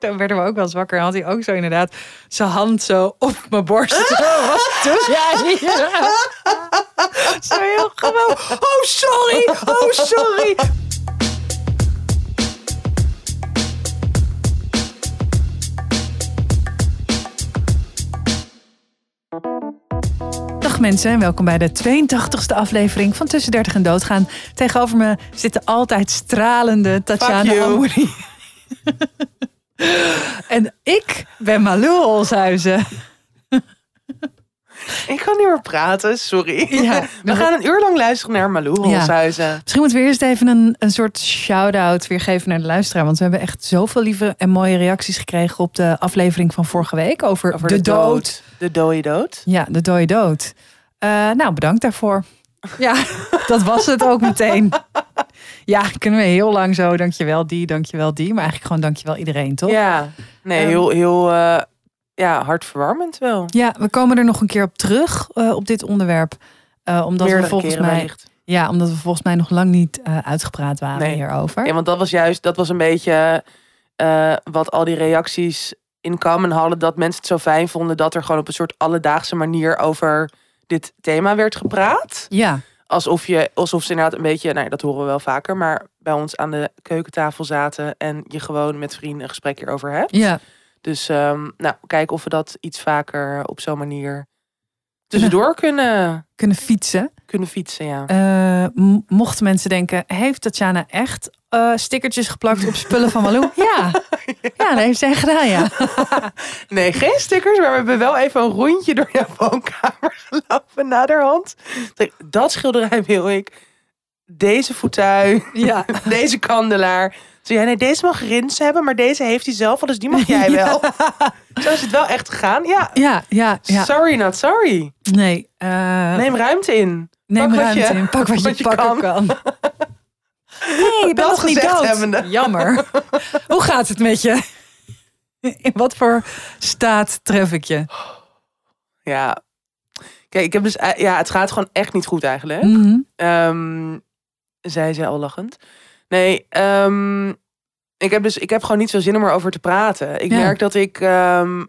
Toen werden we ook wel eens wakker. En had hij ook zo inderdaad zijn hand zo op mijn borst. Zo was toen jij Zo heel gewoon. Oh, sorry. Oh, sorry. Dag mensen en welkom bij de 82e aflevering van Tussen 30 en Doodgaan. Tegenover me zit de altijd stralende Tatjana. Amouri. en ik ben Malou Olshuizen. Ik kan niet meer praten, sorry. Ja. We gaan een uur lang luisteren naar Malou Ja. Holshuizen. Misschien moeten we eerst even een, een soort shout-out weer geven naar de luisteraar. Want we hebben echt zoveel lieve en mooie reacties gekregen op de aflevering van vorige week over, Over de, dood. De dode dood. Ja, de dode dood. Eh, nou, bedankt daarvoor. Ja, dat was het ook meteen. Ja, kunnen we heel lang zo, dankjewel die, dankjewel die. Maar eigenlijk gewoon dankjewel iedereen, toch? Ja, nee, Ehm. heel, heel eh, ja, hartverwarmend wel. Ja, we komen er nog een keer op terug eh, op dit onderwerp. Eh, omdat we volgens mij, wellicht. ja, omdat we volgens mij nog lang niet uitgepraat waren Nee. hierover. Ja, want dat was juist, dat was een beetje wat al die reacties in common hadden. Dat mensen het zo fijn vonden dat er gewoon op een soort alledaagse manier over dit thema werd gepraat. Ja, Alsof, je, alsof ze inderdaad een beetje, nou dat horen we wel vaker, maar bij ons aan de keukentafel zaten en je gewoon met vrienden een gesprek hierover hebt. ja. Dus ehm, nou, kijken of we dat iets vaker op zo'n manier tussendoor kunnen, kunnen fietsen. Kunnen fietsen. Ja. M- mochten mensen denken, heeft Tatjana echt eh, stickertjes geplakt op spullen van Malou? Ja. ja, dat heeft zij gedaan, ja. Nee, geen stickers, maar we hebben wel even een rondje door jouw woonkamer gelopen naderhand. Dat schilderij wil ik. Deze fauteuil, Ja, deze kandelaar. Zo, ja, nee, deze mag Rins hebben, maar deze heeft hij zelf, dus die mag jij wel. Zo is het wel echt gegaan. Ja, ja, ja. ja. sorry not sorry. Nee, eh, Neem ruimte in. Neem ruimte je- in. Pak wat je, wat je pakken kan. kan. Nee, je bent Dat nog niet dood. hebbende. Jammer. Hoe gaat het met je? In wat voor staat tref ik je? Ja. Kijk, ik heb dus, eh, ja, het gaat gewoon echt niet goed eigenlijk. Ehm, zei ze al lachend. Nee, ehm, ik heb dus, ik heb gewoon niet veel zin om erover te praten. Ik Ja. merk dat ik, ehm,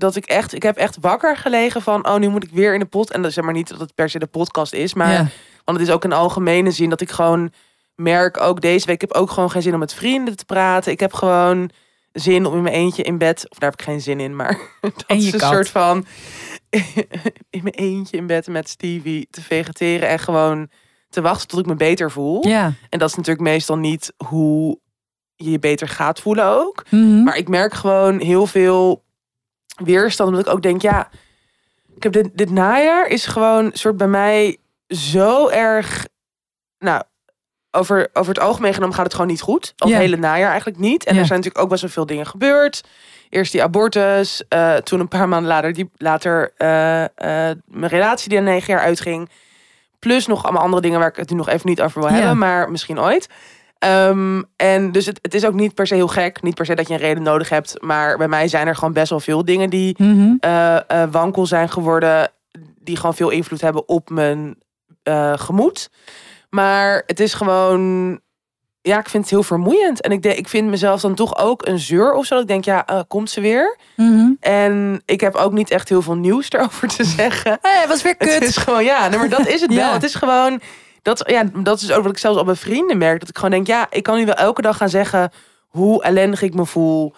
dat ik echt, ik heb echt wakker gelegen van, oh, nu moet ik weer in de pot. En dat is zeg maar niet dat het per se de podcast is, maar Ja. want het is ook in algemene zin dat ik gewoon merk, ook deze week, ik heb ook gewoon geen zin om met vrienden te praten. Ik heb gewoon zin om in mijn eentje in bed, of daar heb ik geen zin in, maar dat En is je een kat. soort van in mijn eentje in bed met Stevie te vegeteren en gewoon te wachten tot ik me beter voel. Ja. En dat is natuurlijk meestal niet hoe je je beter gaat voelen ook. Mhm. Maar ik merk gewoon heel veel weerstand. Omdat ik ook denk, ja, ik heb dit, dit najaar is gewoon soort bij mij zo erg. Nou, over, over het algemeen genomen gaat het gewoon niet goed. Al het hele najaar eigenlijk niet. En er zijn natuurlijk ook best wel veel dingen gebeurd. Eerst die abortus. eh, toen een paar maanden later, die, later eh, mijn relatie die er negen jaar uitging. Plus nog allemaal andere dingen waar ik het nu nog even niet over wil hebben. Maar misschien ooit. Ehm, en dus het, het is ook niet per se heel gek. Niet per se dat je een reden nodig hebt. Maar bij mij zijn er gewoon best wel veel dingen die Mhm. eh, eh, wankel zijn geworden. Die gewoon veel invloed hebben op mijn eh, gemoed. Maar het is gewoon. Ja, ik vind het heel vermoeiend. En ik, denk, ik vind mezelf dan toch ook een zeur of zo. Ik denk, ja, komt ze weer? Mhm. En ik heb ook niet echt heel veel nieuws erover te zeggen. Hey, was weer Het kut. is gewoon, ja, nee, maar dat is het Ja. wel. Het is gewoon, dat, ja, dat is ook wat ik zelfs al bij vrienden merk. Dat ik gewoon denk, ja, ik kan nu wel elke dag gaan zeggen hoe ellendig ik me voel.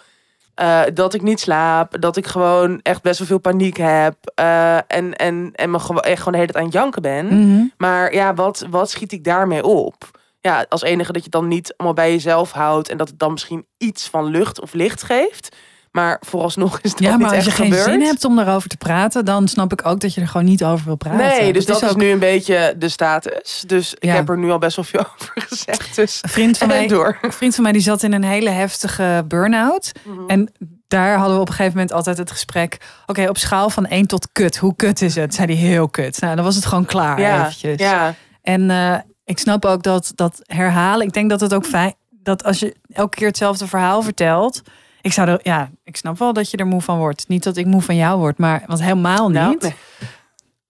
Eh, dat ik niet slaap. Dat ik gewoon echt best wel veel paniek heb. eh, en, en, en me gewoon, echt gewoon de hele tijd aan het janken ben. Mhm. Maar ja, wat, wat schiet ik daarmee op? Ja, als enige dat je dan niet allemaal bij jezelf houdt. En dat het dan misschien iets van lucht of licht geeft. Maar vooralsnog is dat Ja, niet maar als echt je geen zin hebt om daarover te praten, dan snap ik ook dat je er gewoon niet over wil praten. Nee, dus dat, is, ook- nu een beetje de status. Dus ik heb er nu al best wel veel over gezegd. Dus Een vriend van, mij, door. een vriend van mij die zat in een hele heftige burn-out. Mhm. En daar hadden we op een gegeven moment altijd het gesprek. Oké, op schaal van 1 tot kut. Hoe kut is het? Zei hij heel kut. Nou, dan was het gewoon klaar Ja, eventjes. ja, En eh, ik snap ook dat dat herhalen. Ik denk dat het ook fijn dat als je elke keer hetzelfde verhaal vertelt. Ik zou er, ja, ik snap wel dat je er moe van wordt. Niet dat ik moe van jou word, maar want helemaal niet. Nou, nee.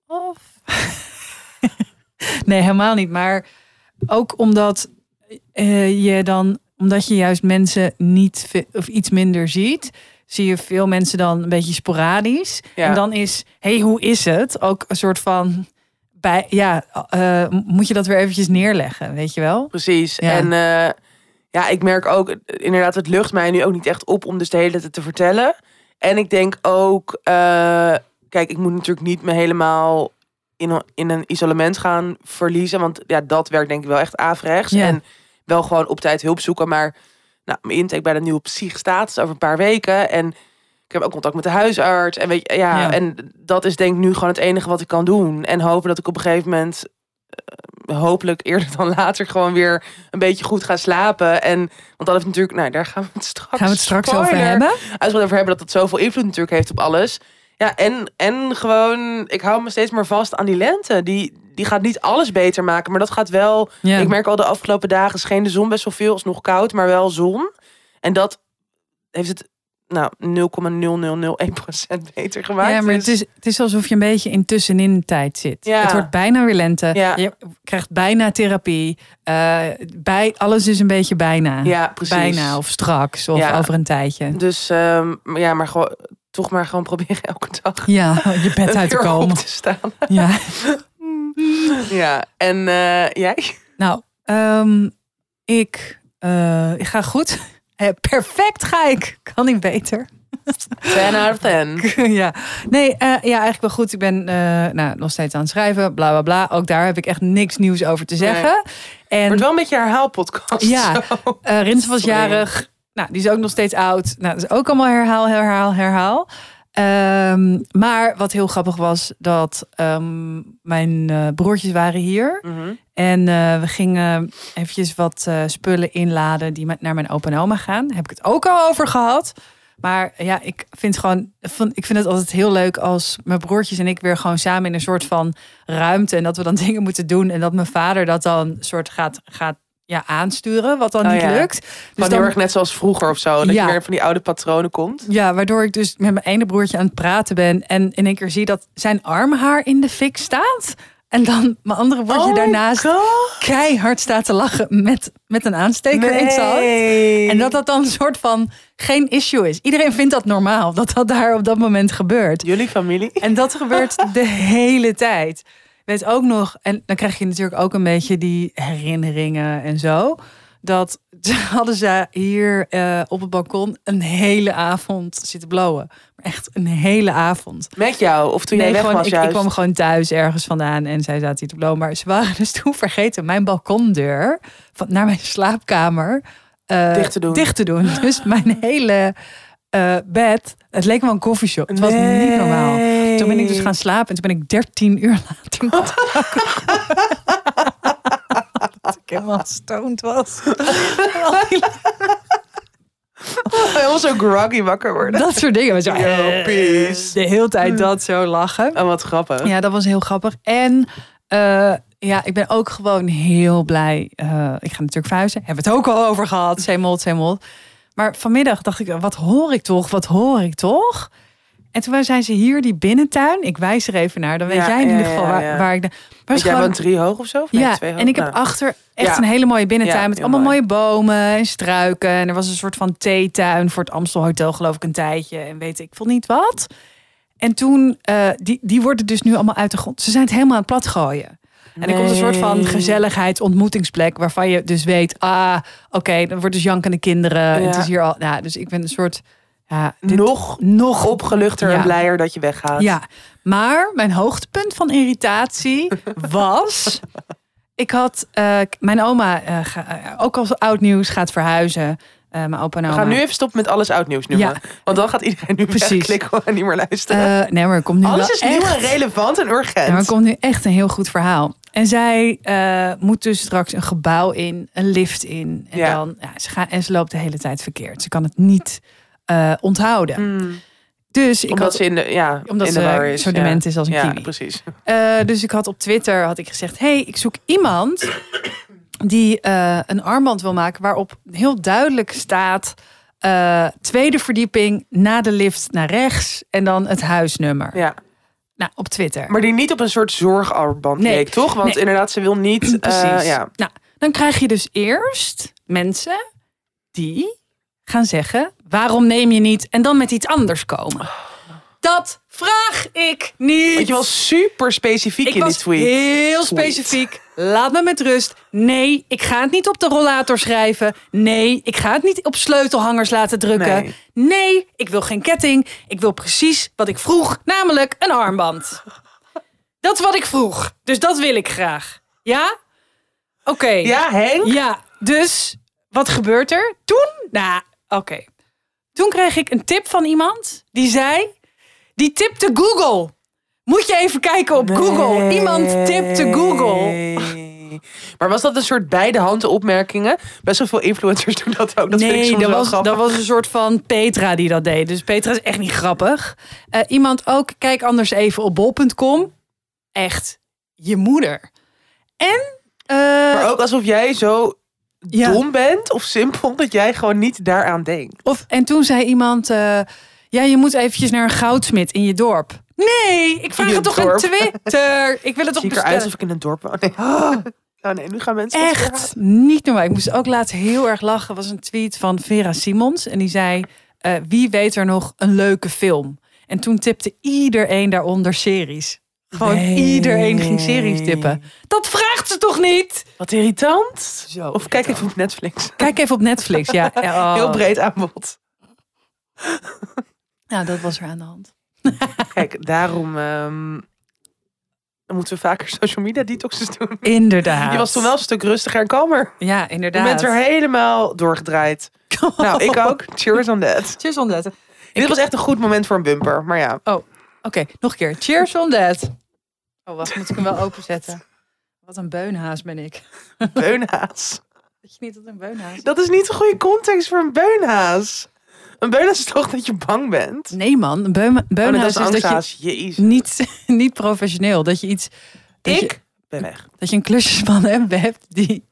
Of... nee, helemaal niet. Maar ook omdat eh, je dan, omdat je juist mensen niet of iets minder ziet, zie je veel mensen dan een beetje sporadisch. Ja. En dan is, hey, hoe is het? Ook een soort van, bij, ja, eh, moet je dat weer eventjes neerleggen, weet je wel? Precies. Ja. En eh, ja, ik merk ook, eh, inderdaad, het lucht mij nu ook niet echt op om dus de hele tijd te vertellen. En ik denk ook, eh, kijk, ik moet natuurlijk niet me helemaal in, een- in een isolement gaan verliezen. Want ja, dat werkt denk ik wel echt averechts. Ja. En wel gewoon op tijd hulp zoeken. Maar nou, mijn intake bij de nieuwe psych staat is over een paar weken. En ik heb ook contact met de huisarts. En weet je, ja, Ja. en dat is denk ik nu gewoon het enige wat ik kan doen. En hopen dat ik op een gegeven moment eh, hopelijk eerder dan later gewoon weer een beetje goed ga slapen. En want dat heeft natuurlijk, nou daar gaan we het straks. Gaan we het straks over hebben? Uitgebreid over hebben dat het zoveel invloed natuurlijk heeft op alles. Ja, en, en gewoon, ik hou me steeds meer vast aan die lente. Die, die gaat niet alles beter maken, maar dat gaat wel. Ik merk al de afgelopen dagen scheen de zon best wel veel, is nog koud, maar wel zon. En dat heeft het nou 0,0001% beter gemaakt. Ja, maar Dus- het is, het is alsof je een beetje in tussenin tijd zit. Ja. Het wordt bijna weer lente. Ja. Je krijgt bijna therapie. Eh, bij, alles is een beetje bijna. ja, precies. Bijna of straks of Ja. over een tijdje. Dus ehm, ja, maar gewoon, toch maar gewoon proberen elke dag Ja, je bed uit te op komen. te staan. Ja. Ja, en eh, jij? Nou, ehm, ik, eh, ik ga goed. Eh, perfect ga ik. Kan niet beter. 10 out of 10. ja. Nee, eh, ja, eigenlijk wel goed. Ik ben eh, nou, nog steeds aan het schrijven. Bla bla bla. Ook daar heb ik echt niks nieuws over te zeggen. En Wordt wel een beetje herhaalpodcast. Ja. Eh Rins was jarig. Nou, die is ook nog steeds oud. Nou, dat is ook allemaal herhaal, herhaal, herhaal. Ehm, maar wat heel grappig was, dat ehm, mijn eh, broertjes waren hier. Mhm. En eh, we gingen eventjes wat eh, spullen inladen die met- naar mijn opa en oma gaan. Daar heb ik het ook al over gehad. Maar ja, ik vind gewoon, ik vind het altijd heel leuk als mijn broertjes en ik weer gewoon samen in een soort van ruimte en dat we dan dingen moeten doen en dat mijn vader dat dan soort gaat, gaat ja, aansturen, wat dan Oh niet ja. lukt. Dus Gewoon dan, heel erg net zoals vroeger of zo. Dat Ja. je weer van die oude patronen komt. ja, waardoor ik dus met mijn ene broertje aan het praten ben en in één keer zie dat zijn armhaar in de fik staat. En dan mijn andere broertje Oh daarnaast keihard staat te lachen met, met een aansteker in zijn hand. En dat dat dan een soort van geen issue is. Iedereen vindt dat normaal, dat dat daar op dat moment gebeurt. Jullie familie? En dat gebeurt de hele tijd. Weet ook nog, en dan krijg je natuurlijk ook een beetje die herinneringen en zo. Dat hadden ze hier eh, op het balkon een hele avond zitten blowen. Maar echt een hele avond. Met jou? Of toen jij weg gewoon, was ik, juist? ik kwam gewoon thuis ergens vandaan en zij zaten hier te blowen. Maar ze waren dus toen vergeten mijn balkondeur van, naar mijn slaapkamer eh, Dicht te doen. dicht te doen. Dus mijn hele eh, bed, het leek wel een koffieshop. Het was niet normaal. Toen ben ik dus gaan slapen en toen ben ik 13 uur later Dat ik helemaal stoned was. Helemaal zo groggy wakker worden. Dat soort dingen. Zo, Yo, eh, peace. de hele tijd dat zo lachen. Oh, wat grappig. Ja, dat was heel grappig. En eh, ja, ik ben ook gewoon heel blij. Eh, ik ga natuurlijk verhuizen. Hebben we het ook al over gehad. Zeemold, zeemold. Maar vanmiddag dacht ik, wat hoor ik toch? Wat hoor ik toch? En toen zijn ze hier, die binnentuin. Ik wijs er even naar. Dan weet Ja, jij in ieder geval ja, waar, ja. waar ik... Is jij gewoon- woont drie hoog of zo? Of ja, twee hoog? en ik heb Nou. achter echt een hele mooie binnentuin met allemaal mooi. mooie bomen en struiken. En er was een soort van theetuin voor het Amstel Hotel, geloof ik, een tijdje. En weet ik veel niet wat. En toen, eh, die, die worden dus nu allemaal uit de grond. Ze zijn het helemaal aan het plat gooien. En er komt een soort van gezelligheid, ontmoetingsplek, waarvan je dus weet, ah, oké, dan wordt dus jankende kinderen. Het is hier al, ja, dus ik ben een soort, ja, dit- Nog nog opgeluchter Ja. en blijer dat je weggaat. ja, maar mijn hoogtepunt van irritatie was. Ik had eh, mijn oma, eh, ga- eh, ook als oud nieuws, gaat verhuizen. Mijn opa en We oma. gaan nu even stoppen met alles oud nieuws noemen. Ja. Want dan gaat iedereen nu Precies. wegklikken en niet meer luisteren. Nee, maar er komt nu alles is nieuw echt, en relevant en urgent. Ja, maar er komt nu echt een heel goed verhaal. En zij moet dus straks een gebouw in, een lift in. En, Ja. dan, ja, ze gaat, en ze loopt de hele tijd verkeerd. Ze kan het niet eh, onthouden. Hmm. Dus ik Omdat had, ze in de, ja, omdat in de ze is. zo ja. dement is als een ja, kiwi. precies. Eh, dus ik had op Twitter had ik gezegd: hey, ik zoek iemand die eh, een armband wil maken waarop heel duidelijk staat. tweede verdieping na de lift naar rechts en dan het huisnummer. Ja. Nou, op Twitter. Maar die niet op een soort zorgarmband Nee. leek, toch? Want Nee. inderdaad, ze wil niet... Precies. ja. Nou, dan krijg je dus eerst mensen die gaan zeggen: waarom neem je niet en dan met iets anders komen? Dat vraag ik niet. Want je was super specifiek ik in die was tweet. heel specifiek. Laat me met rust. Nee, ik ga het niet op de rollator schrijven. Nee, ik ga het niet op sleutelhangers laten drukken. Nee. Nee, ik wil geen ketting. Ik wil precies wat ik vroeg, namelijk een armband. Dat is wat ik vroeg. Dus dat wil ik graag. Ja? Oké. Ja, Henk? Ja, dus wat gebeurt er? Toen, nou, oké. Toen kreeg ik een tip van iemand die zei, die tipte Google. Moet je even kijken op Google. Iemand tipte Google. Nee. Maar was dat een soort beide handen opmerkingen? Best wel veel influencers doen dat ook. Dat vind ik nee, soms dat was, grappig. dat was een soort van Petra die dat deed. Dus Petra is echt niet grappig. Eh, iemand ook, kijk anders even op bol.com. Echt, je moeder. En... eh, Maar ook alsof jij zo Ja. dom bent of simpel dat jij gewoon niet daaraan denkt. Of, en toen zei iemand, eh, ja, je moet eventjes naar een goudsmit in je dorp. Nee, ik vraag In het toch dorp? aan Twitter. Ik wil het toch ik eruit bestellen. alsof ik in een dorp woon? Nee. Oh, nee, nu gaan mensen... Echt niet normaal. Ik moest ook laatst heel erg lachen. was een tweet van Vera Simons. En die zei, eh, wie weet er nog een leuke film? En toen tipte iedereen daaronder series. Gewoon Nee. iedereen ging series tippen. Dat vraagt ze toch niet? Wat irritant. Zo Of kijk even op Netflix. Kijk even op Netflix. Ja, Oh. Heel breed aanbod. Nou, dat was er aan de hand. Kijk, daarom ehm, moeten we vaker social media detoxes doen. Inderdaad. Je was toen wel een stuk rustiger en kalmer. Ja, Je inderdaad. bent er helemaal doorgedraaid. Nou, ik ook. Cheers on that. Cheers on that. Dit was echt een goed moment voor een bumper. Maar ja, Oké, nog een keer. Cheers on that. Oh, wacht, moet ik hem wel openzetten? Wat een beunhaas ben ik. beunhaas. Weet je niet dat een beunhaas Dat is niet een goede context voor een beunhaas. Een beunhaas is toch dat je bang bent? Nee man, een beun, Oh, beunhaas dat is dat je. Jezus. niet, niet professioneel. Dat je iets... Dat Je, Ik ben weg. dat je een klusjesman hebt die,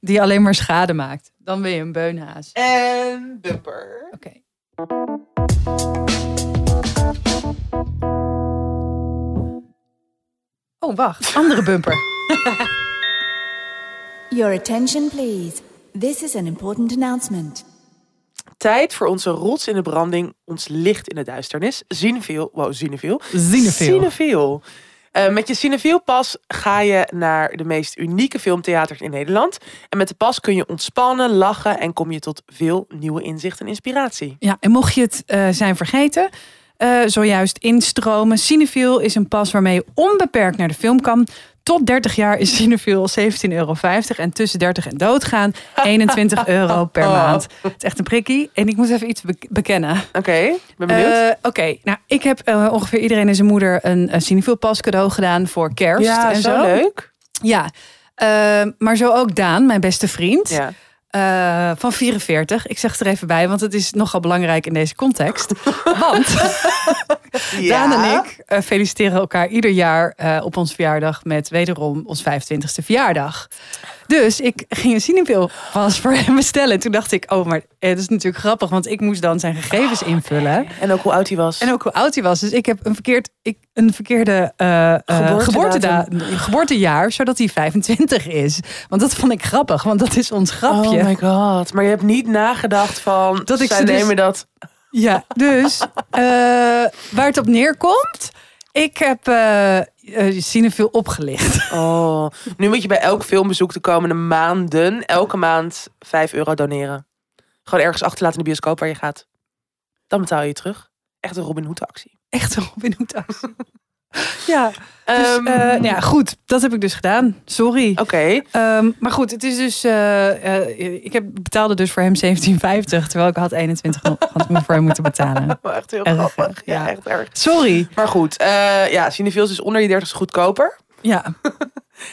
die alleen maar schade maakt. Dan ben je een beunhaas. En bumper. Oké. Oh, wacht. Andere bumper. Your attention, please. This is an important announcement. Tijd voor onze rots in de branding, ons licht in de duisternis. Cinefiel. Wow. Cinefiel. Cinefiel. Eh, met je Cinefiel pas ga je naar de meest unieke filmtheaters in Nederland. En met de pas kun je ontspannen, lachen en kom je tot veel nieuwe inzichten en inspiratie. Ja, en mocht je het eh, zijn vergeten, eh, zojuist instromen. Cinefiel is een pas waarmee je onbeperkt naar de film kan. Tot 30 jaar is Cinefiel 17,50 euro. En tussen 30 en doodgaan 21 euro per maand. Het is echt een prikkie. En ik moet even iets be- bekennen. Oké, ben benieuwd. Eh, Oké, nou ik heb eh, ongeveer iedereen en zijn moeder een, Cinefiel pas cadeau gedaan voor kerst ja, en zo, zo. leuk. Ja, maar zo ook Daan, mijn beste vriend. Ja. Eh, van 44. Ik zeg het er even bij, want het is nogal belangrijk in deze context. want Daan en ik eh, feliciteren elkaar ieder jaar eh, op ons verjaardag met wederom ons 25ste verjaardag. Dus ik ging een Cinepil pas voor hem bestellen. En toen dacht ik, oh, maar eh, dat is natuurlijk grappig, want ik moest dan zijn gegevens invullen. En ook hoe oud hij was. En ook hoe oud hij was. Dus ik heb een, verkeerd, ik, een verkeerde eh, eh, Geboortedatum. geboorteda- geboortejaar, zodat hij 25 is. Want dat vond ik grappig, want dat is ons grapje. Oh my god. Maar je hebt niet nagedacht van... Dat ik zij ze dus- nemen dat... Ja, dus eh, waar het op neerkomt, ik heb eh uh, Cinefil opgelicht. Oh, nu moet je bij elk filmbezoek de komende maanden... elke maand 5 euro doneren. Gewoon ergens achterlaten in de bioscoop waar je gaat. Dan betaal je je terug. Echt een Robin Hood actie. Echt een Robin Hood actie. Ja, dus, Ehm, eh, nou ja, goed, dat heb ik dus gedaan. Sorry. Oké. Ehm, maar goed, het is dus. eh, eh, ik heb, betaalde dus voor hem 17,50, terwijl ik had 21 nog had me voor hem moeten betalen. Echt heel Erg, grappig. Ja, ja. echt erg. Sorry. Maar goed, ja, Cinefils is onder je 30 goedkoper. Ja,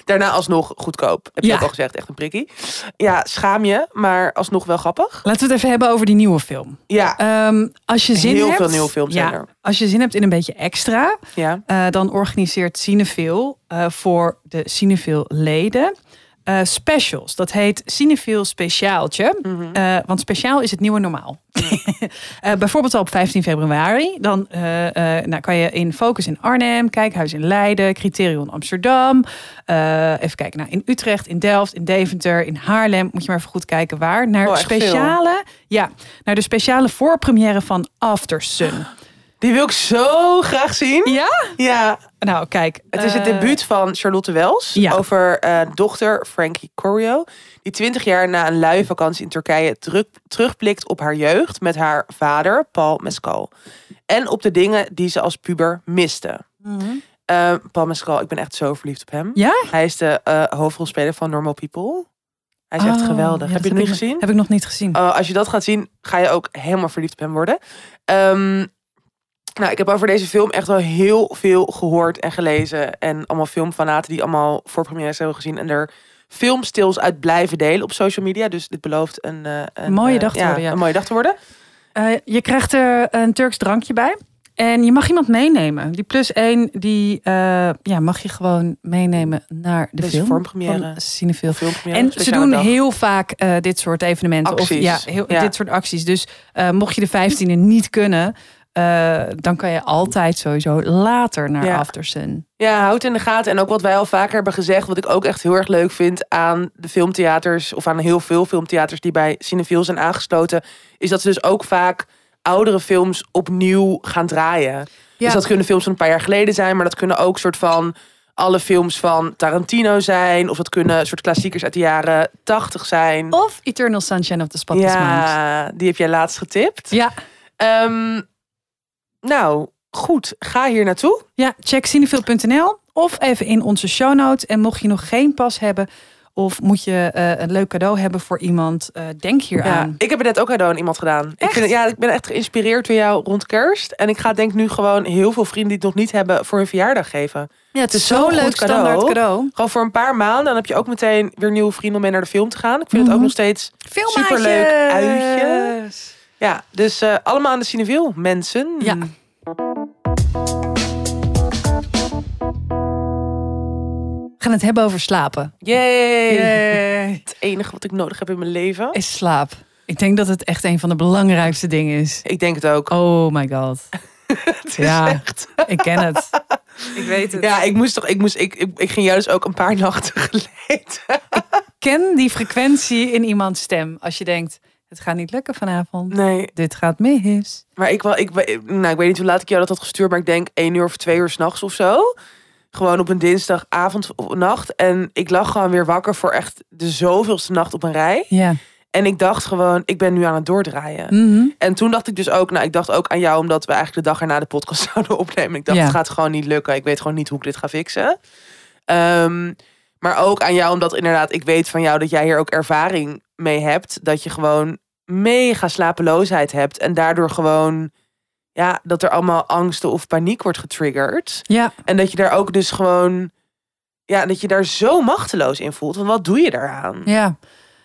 Daarna alsnog goedkoop. Heb je Ja. ook al gezegd, echt een prikkie. Ja, schaam je, maar alsnog wel grappig. laten we het even hebben over die nieuwe film. Ja, Ehm, als je zin Heel hebt, veel nieuwe films zijn er. Als je zin hebt in een beetje extra, ja. eh, dan organiseert Cinefil eh, voor de Cinefil leden eh, specials. Dat heet Cinefiel Speciaaltje. Mhm. Eh, want speciaal is het nieuwe normaal. Eh, bijvoorbeeld al op 15 februari. Dan nou, kan je in Focus in Arnhem, Kijkhuis in Leiden, Criterion Amsterdam. even kijken, nou, in Utrecht, in Delft, in Deventer, in Haarlem. Moet je maar even goed kijken waar. Naar Oh, veel. speciale, ja, naar de speciale voorpremière van After Sun. Die wil ik zo graag zien. Ja? Ja, Nou, kijk. het is het eh, debuut van Charlotte Wels ja. over eh, dochter Frankie Corio. Die 20 jaar na een luie vakantie in Turkije terug, terugblikt op haar jeugd met haar vader Paul Mescal. En op de dingen die ze als puber miste. mhm. Eh, Paul Mescal, ik ben echt zo verliefd op hem. Ja? Hij is de hoofdrolspeler van Normal People. Hij is echt Oh, geweldig. ja, Heb je het niet gezien? Heb ik nog niet gezien. Als je dat gaat zien, ga je ook helemaal verliefd op hem worden. Ehm, nou, ik heb over deze film echt wel heel veel gehoord en gelezen. En allemaal filmfanaten die allemaal voorpremières hebben gezien. En er filmstils uit blijven delen op social media. Dus dit belooft een, eh, een Mooie eh, dag te worden, ja. Een mooie dag te worden. Eh, je krijgt er een Turks drankje bij. En je mag iemand meenemen. Die plus één, die ja, mag je gewoon meenemen naar de Deze film. vormpremière. Van Cinefil. Filmpremière, En ze doen dag. heel vaak dit soort evenementen. Acties. Of ja, heel, Ja. dit soort acties. Dus mocht je de 15e niet kunnen, eh, dan kan je altijd sowieso later naar Ja. Aftersun. Ja, houd in de gaten. En ook wat wij al vaker hebben gezegd, wat ik ook echt heel erg leuk vind aan de filmtheaters, of aan heel veel filmtheaters die bij Cineville zijn aangesloten, is dat ze dus ook vaak oudere films opnieuw gaan draaien. Ja. Dus dat kunnen films van een paar jaar geleden zijn, maar dat kunnen ook soort van alle films van Tarantino zijn, of dat kunnen soort klassiekers uit de jaren tachtig zijn. Of Eternal Sunshine of the Spotless Mind. ja, die heb jij laatst getipt. Ja. Ehm, nou, goed. Ga hier naartoe. Ja, check cinefil.nl of even in onze show notes. En mocht je nog geen pas hebben of moet je eh, een leuk cadeau hebben voor iemand, eh, denk hier Ja, aan. ik heb er net ook cadeau aan iemand gedaan. Ik, vind, het- ja, ik ben echt geïnspireerd door jou rond kerst. En ik ga denk nu gewoon heel veel vrienden die het nog niet hebben voor hun verjaardag geven. Ja, het is zo'n leuk cadeau. standaard cadeau. Gewoon voor een paar maanden. Dan heb je ook meteen weer nieuwe vrienden om mee naar de film te gaan. Ik vind het ook Mhm. nog steeds Superleuk uitje. Ja, dus eh, allemaal aan de Cineville, mensen. Ja. We gaan het hebben over slapen. Yay. Het enige wat ik nodig heb in mijn leven. Is slaap. Ik denk dat het echt een van de belangrijkste dingen is. Ik denk het ook. Oh my god. Ja. echt- Ik ken het. Ik weet het. Ja, ik moest toch, ik moest, ik, ik, ik ging jou dus ook een paar nachten geleden. ken die frequentie in iemands stem. Als je denkt, het gaat niet lukken vanavond. Nee, Dit gaat mis. Maar ik, wel, ik, nou, ik weet niet hoe laat ik jou dat had gestuurd, maar ik denk één uur of twee uur s'nachts of zo. Gewoon op een dinsdagavond of nacht. En ik lag gewoon weer wakker voor echt de zoveelste nacht op een rij. Ja. En ik dacht gewoon, ik ben nu aan het doordraaien. Mhm. En toen dacht ik dus ook, nou, ik dacht ook aan jou, omdat we eigenlijk de dag erna de podcast zouden opnemen. Ik dacht, Ja. het gaat gewoon niet lukken. Ik weet gewoon niet hoe ik dit ga fixen. Ehm, maar ook aan jou, omdat inderdaad, ik weet van jou dat jij hier ook ervaring mee hebt. Dat je gewoon mega slapeloosheid hebt. En daardoor gewoon, ja, dat er allemaal angsten of paniek wordt getriggerd. Ja. En dat je daar ook dus gewoon, ja, dat je daar zo machteloos in voelt. Want wat doe je daaraan? Ja.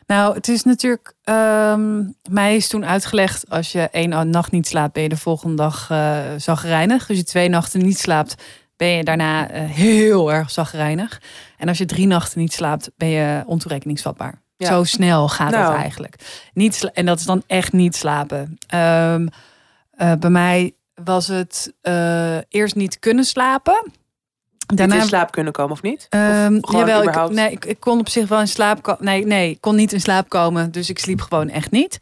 Nou, het is natuurlijk. ehm, mij is toen uitgelegd. Als je één nacht niet slaapt, ben je de volgende dag eh zagrijnig. Als je twee nachten niet slaapt, ben je daarna eh, heel erg zagrijnig. En als je drie nachten niet slaapt, ben je ontoerekeningsvatbaar. Ja. Zo snel gaat Nou. dat eigenlijk. Niet en dat is dan echt niet slapen. Ehm, eh, bij mij was het eh, eerst niet kunnen slapen. Daarna in slaap kunnen komen of niet? Ehm, of gewoon jawel, ik, nee, ik, ik kon op zich wel in slaap komen. Nee, nee, ik kon niet in slaap komen. Dus ik sliep gewoon echt niet.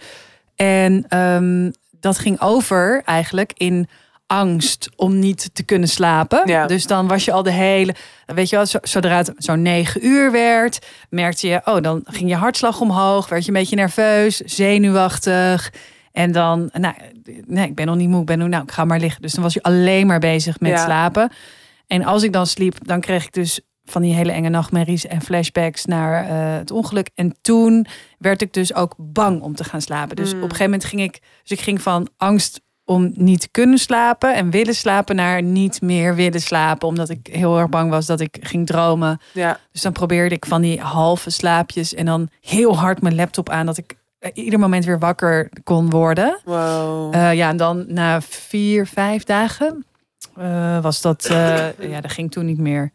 En ehm, dat ging over eigenlijk in angst om niet te kunnen slapen. Ja. Dus dan was je al de hele... Weet je wel, zo- zodra het zo'n negen uur werd... merkte je, oh, dan ging je hartslag omhoog. Werd je een beetje nerveus, zenuwachtig. En dan, nou, nee, ik ben nog niet moe. Ik ben nog, nou, ik ga maar liggen. Dus dan was je alleen maar bezig met Ja. slapen. En als ik dan sliep, dan kreeg ik dus van die hele enge nachtmerries en flashbacks naar eh, het ongeluk. En toen werd ik dus ook bang om te gaan slapen. Dus Mm. op een gegeven moment ging ik, dus ik ging van angst om niet kunnen slapen en willen slapen naar niet meer willen slapen, omdat ik heel erg bang was dat ik ging dromen. Ja. Dus dan probeerde ik van die halve slaapjes en dan heel hard mijn laptop aan dat ik eh, ieder moment weer wakker kon worden. Wow. Eh, ja, en dan na vier, vijf dagen eh, was dat, ja, dat ging toen niet meer.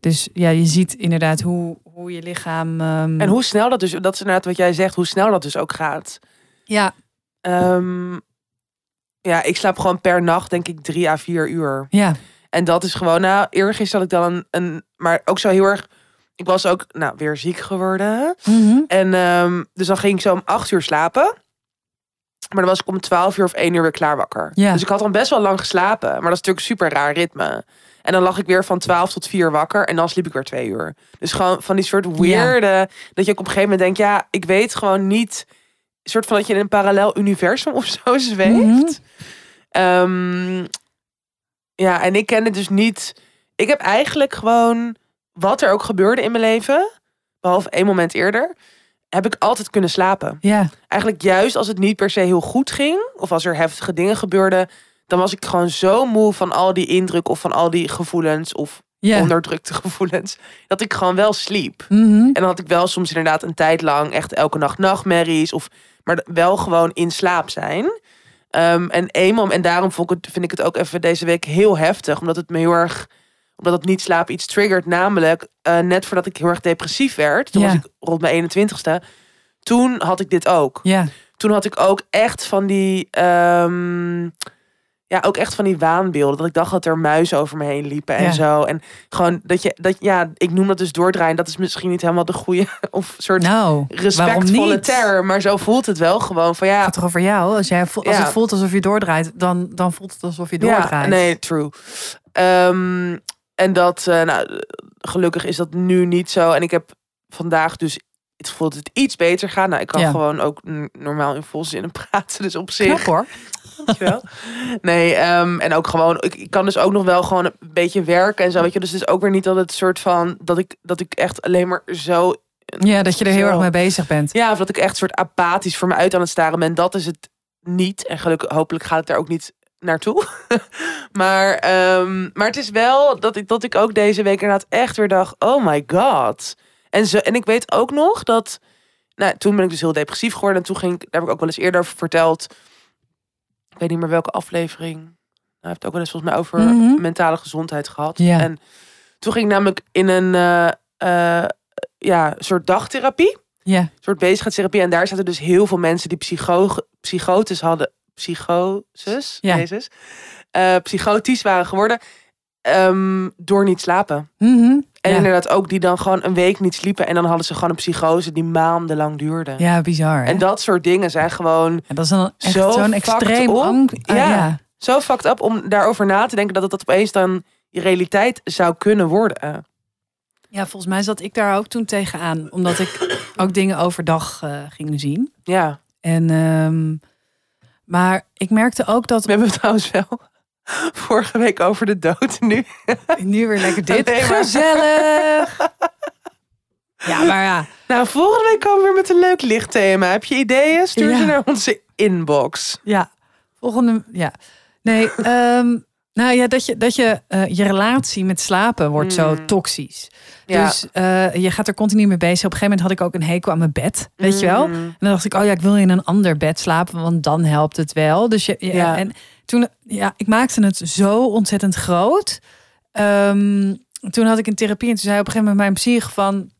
Dus ja, je ziet inderdaad hoe, hoe je lichaam. ehm, En hoe snel dat dus, dat is inderdaad wat jij zegt, hoe snel dat dus ook gaat. Ja, Ehm, ja, ik slaap gewoon per nacht denk ik drie à vier uur. ja. En dat is gewoon, nou, eergisteren had ik dan een, een, maar ook zo heel erg, ik was ook, nou, weer ziek geworden. Mhm. En ehm, dus dan ging ik zo om acht uur slapen. Maar dan was ik om twaalf uur of één uur weer klaar wakker. Ja. Dus ik had dan best wel lang geslapen. Maar dat is natuurlijk een super raar ritme. En dan lag ik weer van 12 tot 4 wakker. En dan sliep ik weer twee uur. Dus gewoon van die soort weirde. Dat je ook op een gegeven moment denkt. Ja, ik weet gewoon niet. Een soort van dat je in een parallel universum of zo zweeft. Ehm, ja, en ik ken het dus niet. Ik heb eigenlijk gewoon. Wat er ook gebeurde in mijn leven. Behalve één moment eerder. Heb ik altijd kunnen slapen Ja, eigenlijk juist als het niet per se heel goed ging, of als er heftige dingen gebeurden, dan was ik gewoon zo moe van al die indruk of van al die gevoelens of ja. onderdrukte gevoelens, dat ik gewoon wel sliep. Mhm. En dan had ik wel soms inderdaad een tijd lang echt elke nacht nachtmerries, of, maar wel gewoon in slaap zijn. Ehm, en eenmaal, en daarom vond ik het, vind ik het ook even deze week heel heftig, omdat het me heel erg, omdat het niet slapen iets triggert, namelijk eh, net voordat ik heel erg depressief werd, toen Ja. was ik rond mijn 21ste, toen had ik dit ook Ja, toen had ik ook echt van die. ehm, ja, ook echt van die waanbeelden. Dat ik dacht dat er muizen over me heen liepen en Ja. zo. En gewoon dat je. Dat, ja, ik noem dat dus doordraaien. Dat is misschien niet helemaal de goede. Of soort nou, respectvolle term. Maar zo voelt het wel gewoon van ja. gaat toch over jou? Als, jij, als Ja. het voelt alsof je doordraait, dan, dan voelt het alsof je doordraait. Ja, nee, true. Ehm, en dat, eh, nou, gelukkig is dat nu niet zo. En ik heb vandaag dus het gevoel dat het iets beter gaat. Nou, ik kan Ja. gewoon ook normaal in volzinnen praten. Dus op zich. Knap hoor. Dankjewel. Nee, ehm, en ook gewoon, ik, ik kan dus ook nog wel gewoon een beetje werken en zo. Weet je, dus het is ook weer niet dat het soort van dat ik dat ik echt alleen maar zo. Ja, dat je er heel Zo. erg mee bezig bent. Ja, of dat ik echt soort apathisch voor me uit aan het staren ben. Dat is het niet. En gelukkig, hopelijk gaat het daar ook niet naartoe. maar, ehm, maar het is wel dat ik, dat ik ook deze week inderdaad echt weer dacht: oh my god. En, zo, en ik weet ook nog dat. Nou, toen ben ik dus heel depressief geworden. En toen ging ik, daar heb ik ook wel eens eerder over verteld. Ik weet niet meer welke aflevering. Nou, hij heeft ook wel eens volgens mij over Mhm. mentale gezondheid gehad. Ja. En toen ging ik namelijk in een eh, eh, ja, soort dagtherapie Ja, soort bezigheidstherapie. En daar zaten dus heel veel mensen die psycho psychotes hadden. Psychoses, Ja. Jezus. Eh, psychotisch waren geworden. ehm, door niet slapen. Mhm. En ja. inderdaad ook die dan gewoon een week niet sliepen. En dan hadden ze gewoon een psychose die maandenlang duurde. ja bizar. hè? En dat soort dingen zijn gewoon En dat is dan echt Zo zo'n extreem angst. Ah, Ja. ja. zo fucked up om daarover na te denken dat het dat opeens dan je realiteit zou kunnen worden. Ja, volgens mij zat ik daar ook toen tegenaan. Omdat ik ook dingen overdag eh, ging zien. Ja, En, ehm, maar ik merkte ook dat... we hebben het trouwens wel vorige week over de dood nu. Nu weer lekker dit. Maar. Gezellig! Ja, maar ja. Nou, volgende week komen we weer met een leuk lichtthema. Heb je ideeën? Stuur ze Ja. naar onze inbox. Ja, volgende. Ja. Nee, ehm, nou ja, dat je, dat je, eh, je relatie met slapen wordt zo Mm. toxisch. Ja. Dus eh, je gaat er continu mee bezig. Op een gegeven moment had ik ook een hekel aan mijn bed. Weet je wel? Mm. En dan dacht ik, oh ja, ik wil in een ander bed slapen, want dan helpt het wel. Dus je, ja, Ja. en toen, ja, ik maakte het zo ontzettend groot. Ehm, toen had ik een therapie en toen zei op een gegeven moment mijn psych van,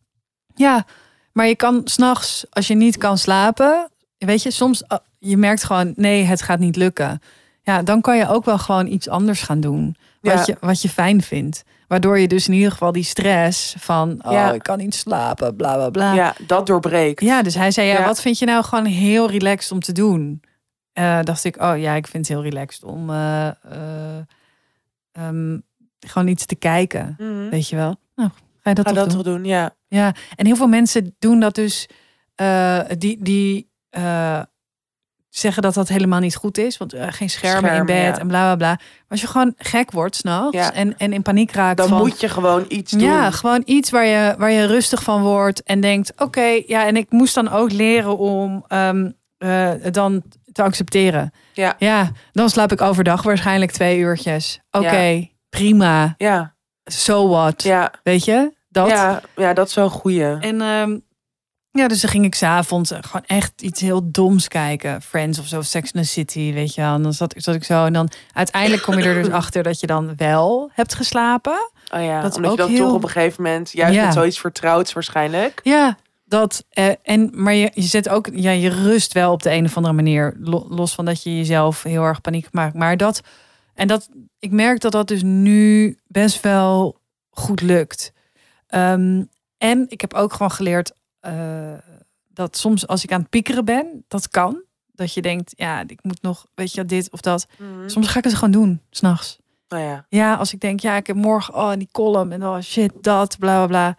ja, maar je kan s'nachts, als je niet kan slapen, weet je, soms uh, je merkt gewoon, nee, het gaat niet lukken. Ja, dan kan je ook wel gewoon iets anders gaan doen, wat, Ja. je, wat je fijn vindt. Waardoor je dus in ieder geval die stress van, oh, Ja. ik kan niet slapen, bla bla bla. Ja, dat doorbreekt. Ja, dus hij zei, ja, Ja. wat vind je nou gewoon heel relaxed om te doen? Eh, dacht ik, oh ja, ik vind het heel relaxed om eh, eh, ehm, gewoon iets te kijken. Mhm. Weet je wel? Nou, ga je dat Ga toch dat doen? toch doen, ja. Ja, en heel veel mensen doen dat dus, die, die zeggen dat dat helemaal niet goed is. Want geen schermen, in bed ja. en bla bla bla. Maar als je gewoon gek wordt s'nachts Ja. en, en in paniek raakt Dan van... moet je gewoon iets doen. Ja, gewoon iets waar je, waar je rustig van wordt en denkt: oké, ja, en ik moest dan ook leren om eh, het dan te accepteren. Ja. ja, dan slaap ik overdag waarschijnlijk twee uurtjes. Oké, prima. Ja, So what? ja, Weet je? Dat. ja, ja, dat is wel een goeie. En, ehm, Ja, dus dan ging ik s'avonds gewoon echt iets heel doms kijken. Friends of zo, Sex in the City, weet je wel. En dan zat, zat ik zo en dan uiteindelijk kom je er dus achter dat je dan wel hebt geslapen. Oh ja, Dat omdat je ook dan heel- toch op een gegeven moment, juist Ja. met zoiets vertrouwds waarschijnlijk. Ja, dat. eh, en, maar je, je zet ook, ja, je rust wel op de een of andere manier. lo- Los van dat je jezelf heel erg paniek maakt. Maar dat, en dat, ik merk dat dat dus nu best wel goed lukt. Ehm, en ik heb ook gewoon geleerd eh, dat soms als ik aan het piekeren ben, dat kan. Dat je denkt, ja, ik moet nog, weet je, dit of dat. Soms ga ik het gewoon doen, s'nachts. Nou ja. Ja, als ik denk, ja, ik heb morgen oh, die column en oh shit, dat, bla bla bla.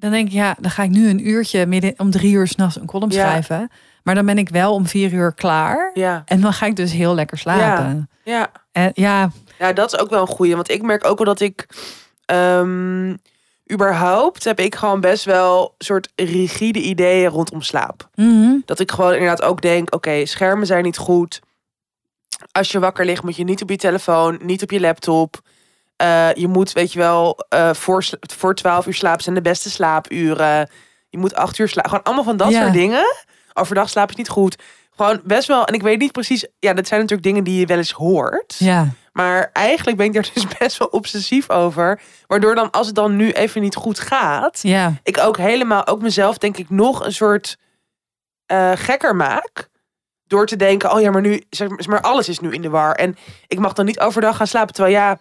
Dan denk ik, ja, dan ga ik nu een uurtje midden om drie uur s'nachts een column Ja. schrijven. Maar dan ben ik wel om vier uur klaar. Ja, En dan ga ik dus heel lekker slapen. ja. En ja, Ja, dat is ook wel een goeie. Want ik merk ook wel dat ik... ehm, überhaupt heb ik gewoon best wel soort rigide ideeën rondom slaap. mhm, Dat ik gewoon inderdaad ook denk... Oké, schermen zijn niet goed. Als je wakker ligt moet je niet op je telefoon, niet op je laptop. Eh, je moet, weet je wel, eh, voor, voor 12 uur slapen zijn de beste slaapuren. Je moet 8 uur slapen. Gewoon allemaal van dat Ja. soort dingen. Overdag slaap is niet goed. Gewoon best wel. En ik weet niet precies. Ja, dat zijn natuurlijk dingen die je wel eens hoort. ja, Maar eigenlijk ben ik daar dus best wel obsessief over. Waardoor dan, als het dan nu even niet goed gaat, ja, ik ook helemaal, ook mezelf denk ik nog een soort eh, gekker maak. Door te denken, oh ja, maar nu, zeg maar, alles is nu in de war. En ik mag dan niet overdag gaan slapen. Terwijl ja,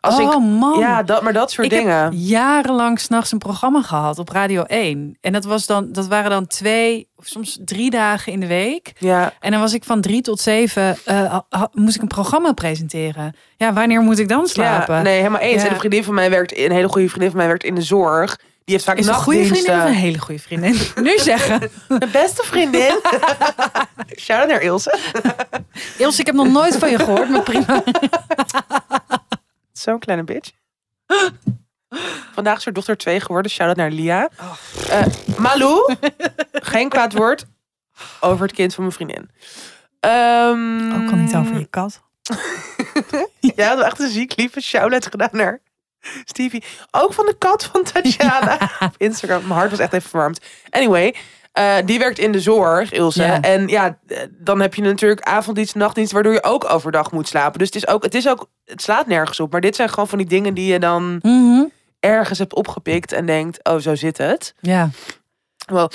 als oh ik, man. ja, dat, maar dat soort ik dingen. heb jarenlang s'nachts een programma gehad op Radio 1. En dat, was dan, dat waren dan twee of soms drie dagen in de week. Ja, En dan was ik van drie tot zeven, eh, moest ik een programma presenteren. Ja, wanneer moet ik dan slapen? ja, nee, helemaal eens. Ja. En een vriendin van mij werkt, een hele goede vriendin van mij werkt in de zorg. Die heeft vaak Is een goede vriendin of een hele goede vriendin? nu zeggen. Mijn beste vriendin. Shout out naar Ilse. Ilse, ik heb nog nooit van je gehoord, maar prima. Zo'n kleine bitch. Vandaag is haar dochter 2 geworden. Shout-out naar Lia. Eh, Malou. Geen kwaad woord over het kind van mijn vriendin. Ehm, Ook al niet over je kat. Ja, dat echt een ziek lieve shout-out gedaan naar Stevie. Ook van de kat van Tatjana op Instagram. Mijn hart was echt even verwarmd. Anyway, eh, die werkt in de zorg, Ilse. Ja. En ja, eh, dan heb je natuurlijk avonddienst, nachtdienst, waardoor je ook overdag moet slapen. Dus het is ook, het is ook, het slaat nergens op. Maar dit zijn gewoon van die dingen die je dan Mhm. ergens hebt opgepikt en denkt, oh, zo zit het. Ja. Wel,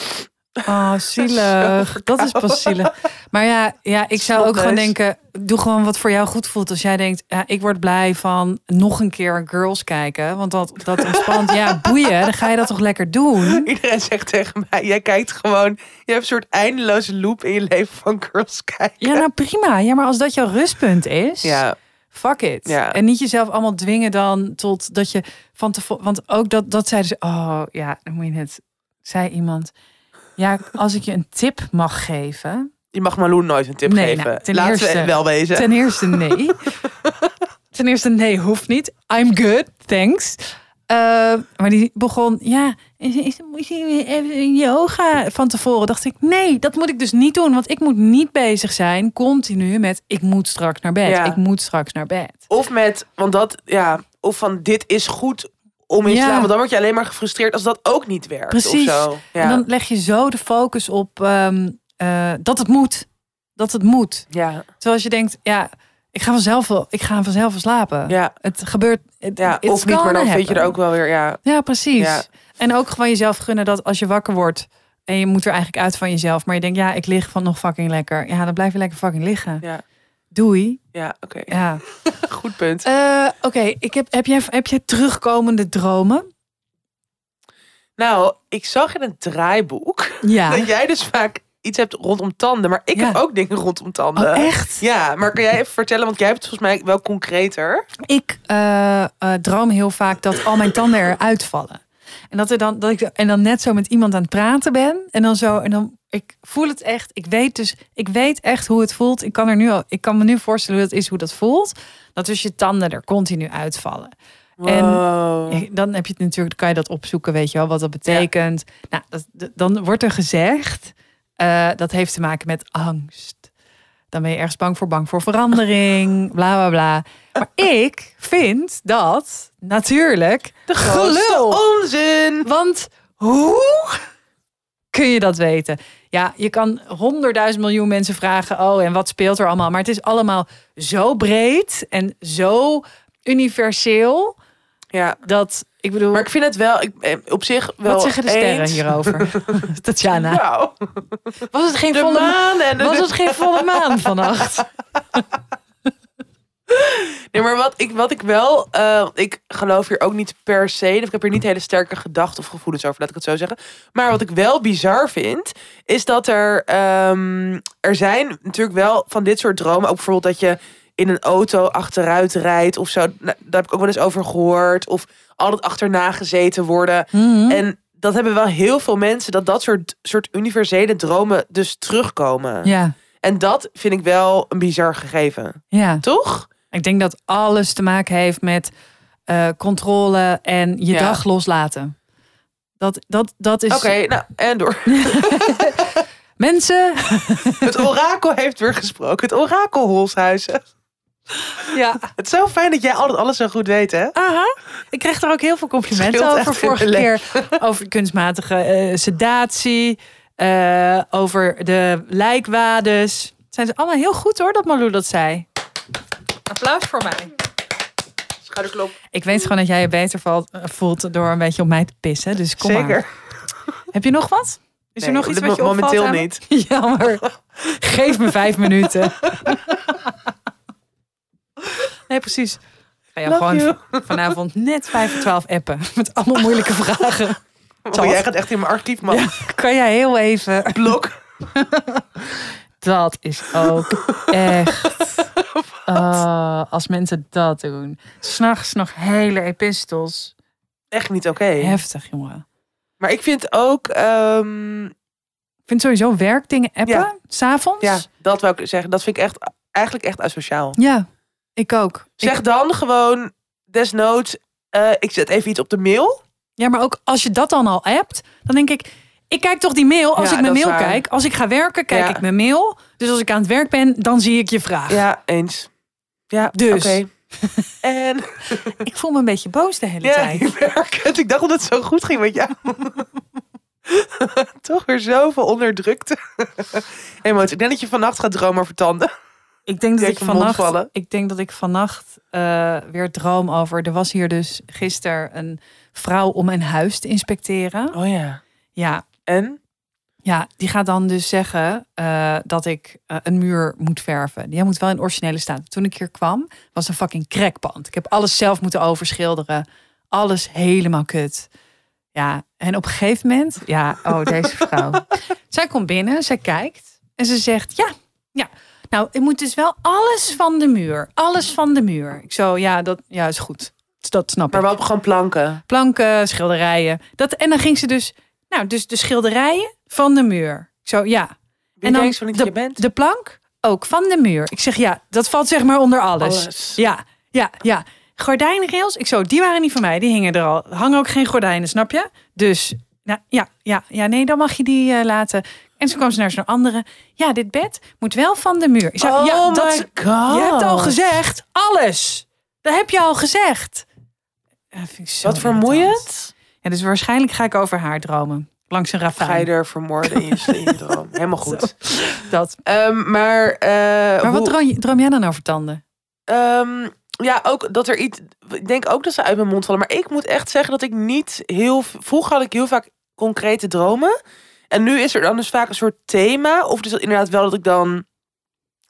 Oh, zielig. Dat is pas zielig. Maar ja, ja ik zou ook gewoon denken... doe gewoon wat voor jou goed voelt. Als jij denkt, ja, ik word blij van nog een keer Girls kijken. Want dat, dat ontspant. Ja, boeien. Dan ga je dat toch lekker doen? iedereen zegt tegen mij, jij kijkt gewoon, je hebt een soort eindeloze loop in je leven van girls kijken. Ja, nou prima. Ja, maar als dat jouw rustpunt is... Ja, Fuck it. Ja. En niet jezelf allemaal dwingen dan tot dat je van tevoren... Want ook dat, dat zeiden ze... Oh ja, dan moet je het... Zei iemand... Ja, als ik je een tip mag geven... je mag Malou nooit een tip Nee, geven. nou, ten Laten eerste- we wel wezen. Ten eerste nee. ten eerste nee, hoeft niet. I'm good, thanks. Eh, maar die begon, ja, moet je even yoga van tevoren? Dacht ik, nee, dat moet ik dus niet doen. Want ik moet niet bezig zijn continu met, ik moet straks naar bed. Ja. Ik moet straks naar bed. Of met, want dat, ja, of van dit is goed om in te Ja. slapen. Want dan word je alleen maar gefrustreerd als dat ook niet werkt. Precies. Of zo. Ja. En dan leg je zo de focus op ehm, eh, dat het moet. Dat het moet. ja, Terwijl als je denkt, ja, ik ga vanzelf wel, ik ga vanzelf wel slapen. ja, Het gebeurt. het- ja. Of niet, maar dan vind je er ook wel weer, ja. Ja, precies. Ja. En ook gewoon jezelf gunnen dat als je wakker wordt en je moet er eigenlijk uit van jezelf, maar je denkt, ja, ik lig van nog fucking lekker. Ja, dan blijf je lekker fucking liggen. Ja, Doei. ja oké. Ja. Goed punt. Eh, Oké, ik heb, heb, jij, heb jij terugkomende dromen? Nou, ik zag in een draaiboek Ja. dat jij dus vaak iets hebt rondom tanden. Maar ik Ja. heb ook dingen rondom tanden. Oh, echt? Ja, maar kan jij even vertellen, want jij hebt het volgens mij wel concreter. Ik eh, eh, droom heel vaak dat al mijn tanden eruit vallen. En dat, er dan, dat ik en dan net zo met iemand aan het praten ben. En dan zo, en dan, ik voel het echt. Ik weet dus, ik weet echt hoe het voelt. Ik kan, er nu al, ik kan me nu voorstellen hoe dat is, hoe dat voelt. Dat dus je tanden er continu uitvallen. En dan heb je het natuurlijk, kan je dat opzoeken, weet je wel, wat dat betekent. Nou, dat, dan wordt er gezegd, eh, dat heeft te maken met angst. Dan ben je ergens bang voor, bang voor verandering, bla bla bla. Maar ik vind dat natuurlijk de grootste gelul. onzin. Want hoe kun je dat weten? Ja, je kan honderdduizend miljoen mensen vragen. Oh, en wat speelt er allemaal? Maar het is allemaal zo breed en zo universeel Ja. dat ik bedoel. Maar ik vind het wel, ik, eh, op zich wel wat zeggen de sterren eens. hierover? Tatjana. Nou, Was het geen de volle maan en de, Was het geen volle maan vannacht? Nee, maar wat ik, wat ik wel, eh, ik geloof hier ook niet per se, ik heb hier niet hele sterke gedachten of gevoelens over, laat ik het zo zeggen. Maar wat ik wel bizar vind, is dat er, ehm, er zijn natuurlijk wel van dit soort dromen, ook bijvoorbeeld dat je in een auto achteruit rijdt of zo. Nou, daar heb ik ook wel eens over gehoord. Of altijd achterna gezeten worden. Mhm. En dat hebben wel heel veel mensen, dat dat soort, soort universele dromen dus terugkomen. Ja, En dat vind ik wel een bizar gegeven. ja. Toch? Ik denk dat alles te maken heeft met eh, controle en je Ja. dag loslaten. Dat, dat, dat is. Oké, nou, en door. Mensen. Het orakel heeft weer gesproken. Het orakel Holshuizen. Ja. Het is zo fijn dat jij altijd alles zo goed weet, hè? Aha. Ik kreeg er ook heel veel complimenten over vorige keer. Over kunstmatige eh, sedatie. eh, over de lijkwades. Zijn ze allemaal heel goed hoor, dat Malou dat zei. Applaus voor mij. Schouderklop. Ik weet gewoon dat jij je beter valt, eh, voelt door een beetje op mij te pissen. Dus kom Zeker. maar. Heb je nog wat? Is er Nee, nog iets wat je opvalt momenteel aan niet. Jammer. Geef me vijf minuten. Nee, precies. Ik ga jou Love gewoon vanavond net vijf voor twaalf appen. Met allemaal moeilijke vragen. Oh, jij gaat echt in mijn archief, man. Ja, kan jij heel even... Blok. Dat is ook echt... Oh, als mensen dat doen. S'nachts nog hele epistels. Echt niet oké. Heftig, jongen. Maar ik vind ook... ehm, Ik vind sowieso werkdingen appen, Ja. s'avonds. ja, dat wou ik zeggen. Dat vind ik echt, eigenlijk echt asociaal. Ja, ik ook. Zeg Ik- dan gewoon desnoods... eh, ik zet even iets op de mail. ja, maar ook als je dat dan al hebt, dan denk ik... Ik kijk toch die mail als Ja, ik mijn mail kijk. Als ik ga werken, kijk Ja. ik mijn mail. Dus als ik aan het werk ben, dan zie ik je vraag. Ja, eens. Ja, Dus. oké. En Ik voel me een beetje boos de hele ja, tijd. ik. Ik dacht dat het zo goed ging met jou. Toch weer zoveel onderdrukte emoties. Ik denk dat je vannacht gaat dromen over tanden. Ik denk dat ik vannacht, ik denk dat ik vannacht eh, weer droom over. Er was hier dus gisteren een vrouw om mijn huis te inspecteren. Oh ja. Ja, En? ja die gaat dan dus zeggen eh, dat ik eh, een muur moet verven. Die moet wel in originele staat. Toen ik hier kwam, was een fucking crackpand. Ik heb alles zelf moeten overschilderen. Alles helemaal kut. Ja, en op een gegeven moment, ja, oh, deze vrouw. zij komt binnen, zij kijkt en ze zegt: Ja, ja, nou, ik moet dus wel alles van de muur. Alles van de muur. Ik zo, ja, dat ja, is goed. Dat snap Maar ik. wel gewoon planken. Planken, schilderijen. Dat, en dan ging ze dus, nou, dus de schilderijen van de muur. Ik zo, ja. Wie en dan zo niet de, je bent? de plank ook van de muur. Ik zeg, ja, dat valt zeg maar onder alles. Alles. Ja, ja, ja. Gordijnrails, ik zo, die waren niet van mij. Die hingen er al. Hangen ook geen gordijnen, snap je? Dus, nou, ja, ja, ja, nee, dan mag je die eh, laten. En toen kwam ze naar zo'n andere. Ja, dit bed moet wel van de muur. Ik zei, oh ja, dat, my god. je hebt al gezegd, alles. Dat heb je al gezegd. Zo Wat vermoeiend. Ja, dus waarschijnlijk ga ik over haar dromen. Langs een Ga je er vermoorden in je, in je droom. Helemaal goed. Dat. Ehm, maar eh, Maar wat droom, droom jij dan over tanden? Ehm, ja, ook dat er iets. Ik denk ook dat ze uit mijn mond vallen. Maar ik moet echt zeggen dat ik niet heel. Vroeger had ik heel vaak concrete dromen. En nu is er dan dus vaak een soort thema. Of dus inderdaad wel dat ik dan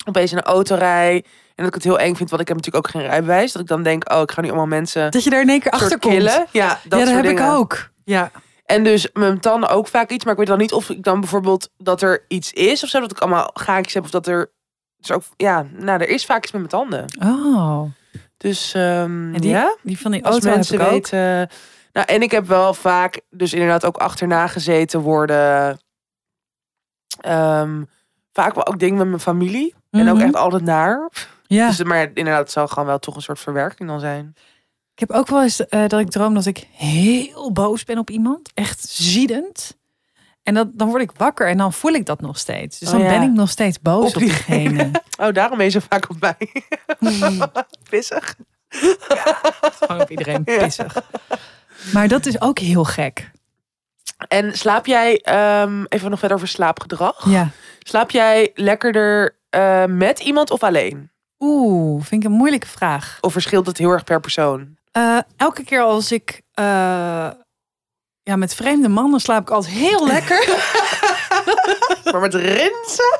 opeens in een auto rij. En dat ik het heel eng vind, want ik heb natuurlijk ook geen rijbewijs. Dat ik dan denk, oh, ik ga nu allemaal mensen Dat je daar in één keer achter komt. killen. Ja, dat ja, dat heb dingen. ik ook. Ja. En dus mijn tanden ook vaak iets. Maar ik weet dan niet of ik dan bijvoorbeeld dat er iets is of zo. Dat ik allemaal gaatjes heb. Of dat er. Dus ook, ja, nou, er is vaak iets met mijn tanden. Oh. Dus ehm, En die, ja. die van die als auto mensen heb ik ook. weten. Nou, en ik heb wel vaak dus inderdaad ook achterna gezeten worden. Ehm, vaak wel ook dingen met mijn familie. En ook Mhm. echt altijd naar. Ja. Dus, maar inderdaad, het zal gewoon wel toch een soort verwerking dan zijn. Ik heb ook wel eens eh, dat ik droom dat ik heel boos ben op iemand. Echt ziedend. En dat, dan word ik wakker en dan voel ik dat nog steeds. Dus Oh dan ja. ben ik nog steeds boos Op op, diegene. Oh, daarom ben je zo vaak op mij. Pissig. Gewoon op iedereen Ja. pissig. Maar dat is ook heel gek. En slaap jij, ehm, even nog verder over slaapgedrag. Ja. Slaap jij lekkerder eh, met iemand of alleen? Oeh, vind ik een moeilijke vraag. Of verschilt het heel erg per persoon? Eh, elke keer als ik eh, ja, met vreemde mannen slaap ik altijd heel lekker. maar met rinsen?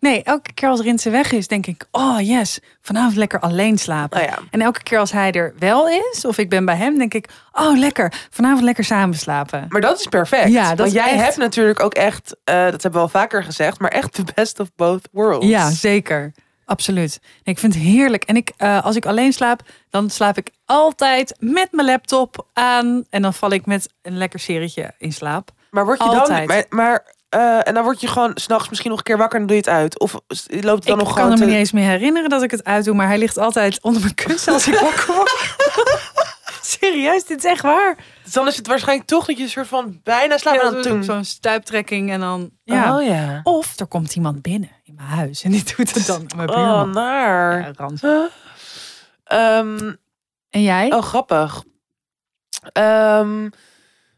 Nee, elke keer als Rinse weg is, denk ik, oh yes, vanavond lekker alleen slapen. Ja. En elke keer als hij er wel is, of ik ben bij hem, denk ik, oh lekker, vanavond lekker samen slapen. Maar dat is perfect. Ja, dat Want jij echt- hebt natuurlijk ook echt, eh, dat hebben we al vaker gezegd, maar echt the best of both worlds. Ja, zeker. Absoluut. Ik vind het heerlijk. En ik, eh, als ik alleen slaap, dan slaap ik altijd met mijn laptop aan. En dan val ik met een lekker serietje in slaap. Maar word je Altijd. dan, maar, maar eh, en dan word je gewoon s'nachts misschien nog een keer wakker en doe je het uit. Of s- loopt het dan ik nog kan gewoon me te- niet eens meer herinneren dat ik het uitdoe. Maar hij ligt altijd onder mijn kussen als ik wakker word. Serieus, dit is echt waar. Dus dan is het waarschijnlijk toch dat je een soort van bijna slaapt Ja, en dan zo- toen. Zo'n stuiptrekking en dan... Ja. Oh ja. Of er komt iemand binnen in mijn huis en die doet het dan mijn Oh, naar. Ja, rans. Huh? Ehm, En jij? oh, grappig. Ehm,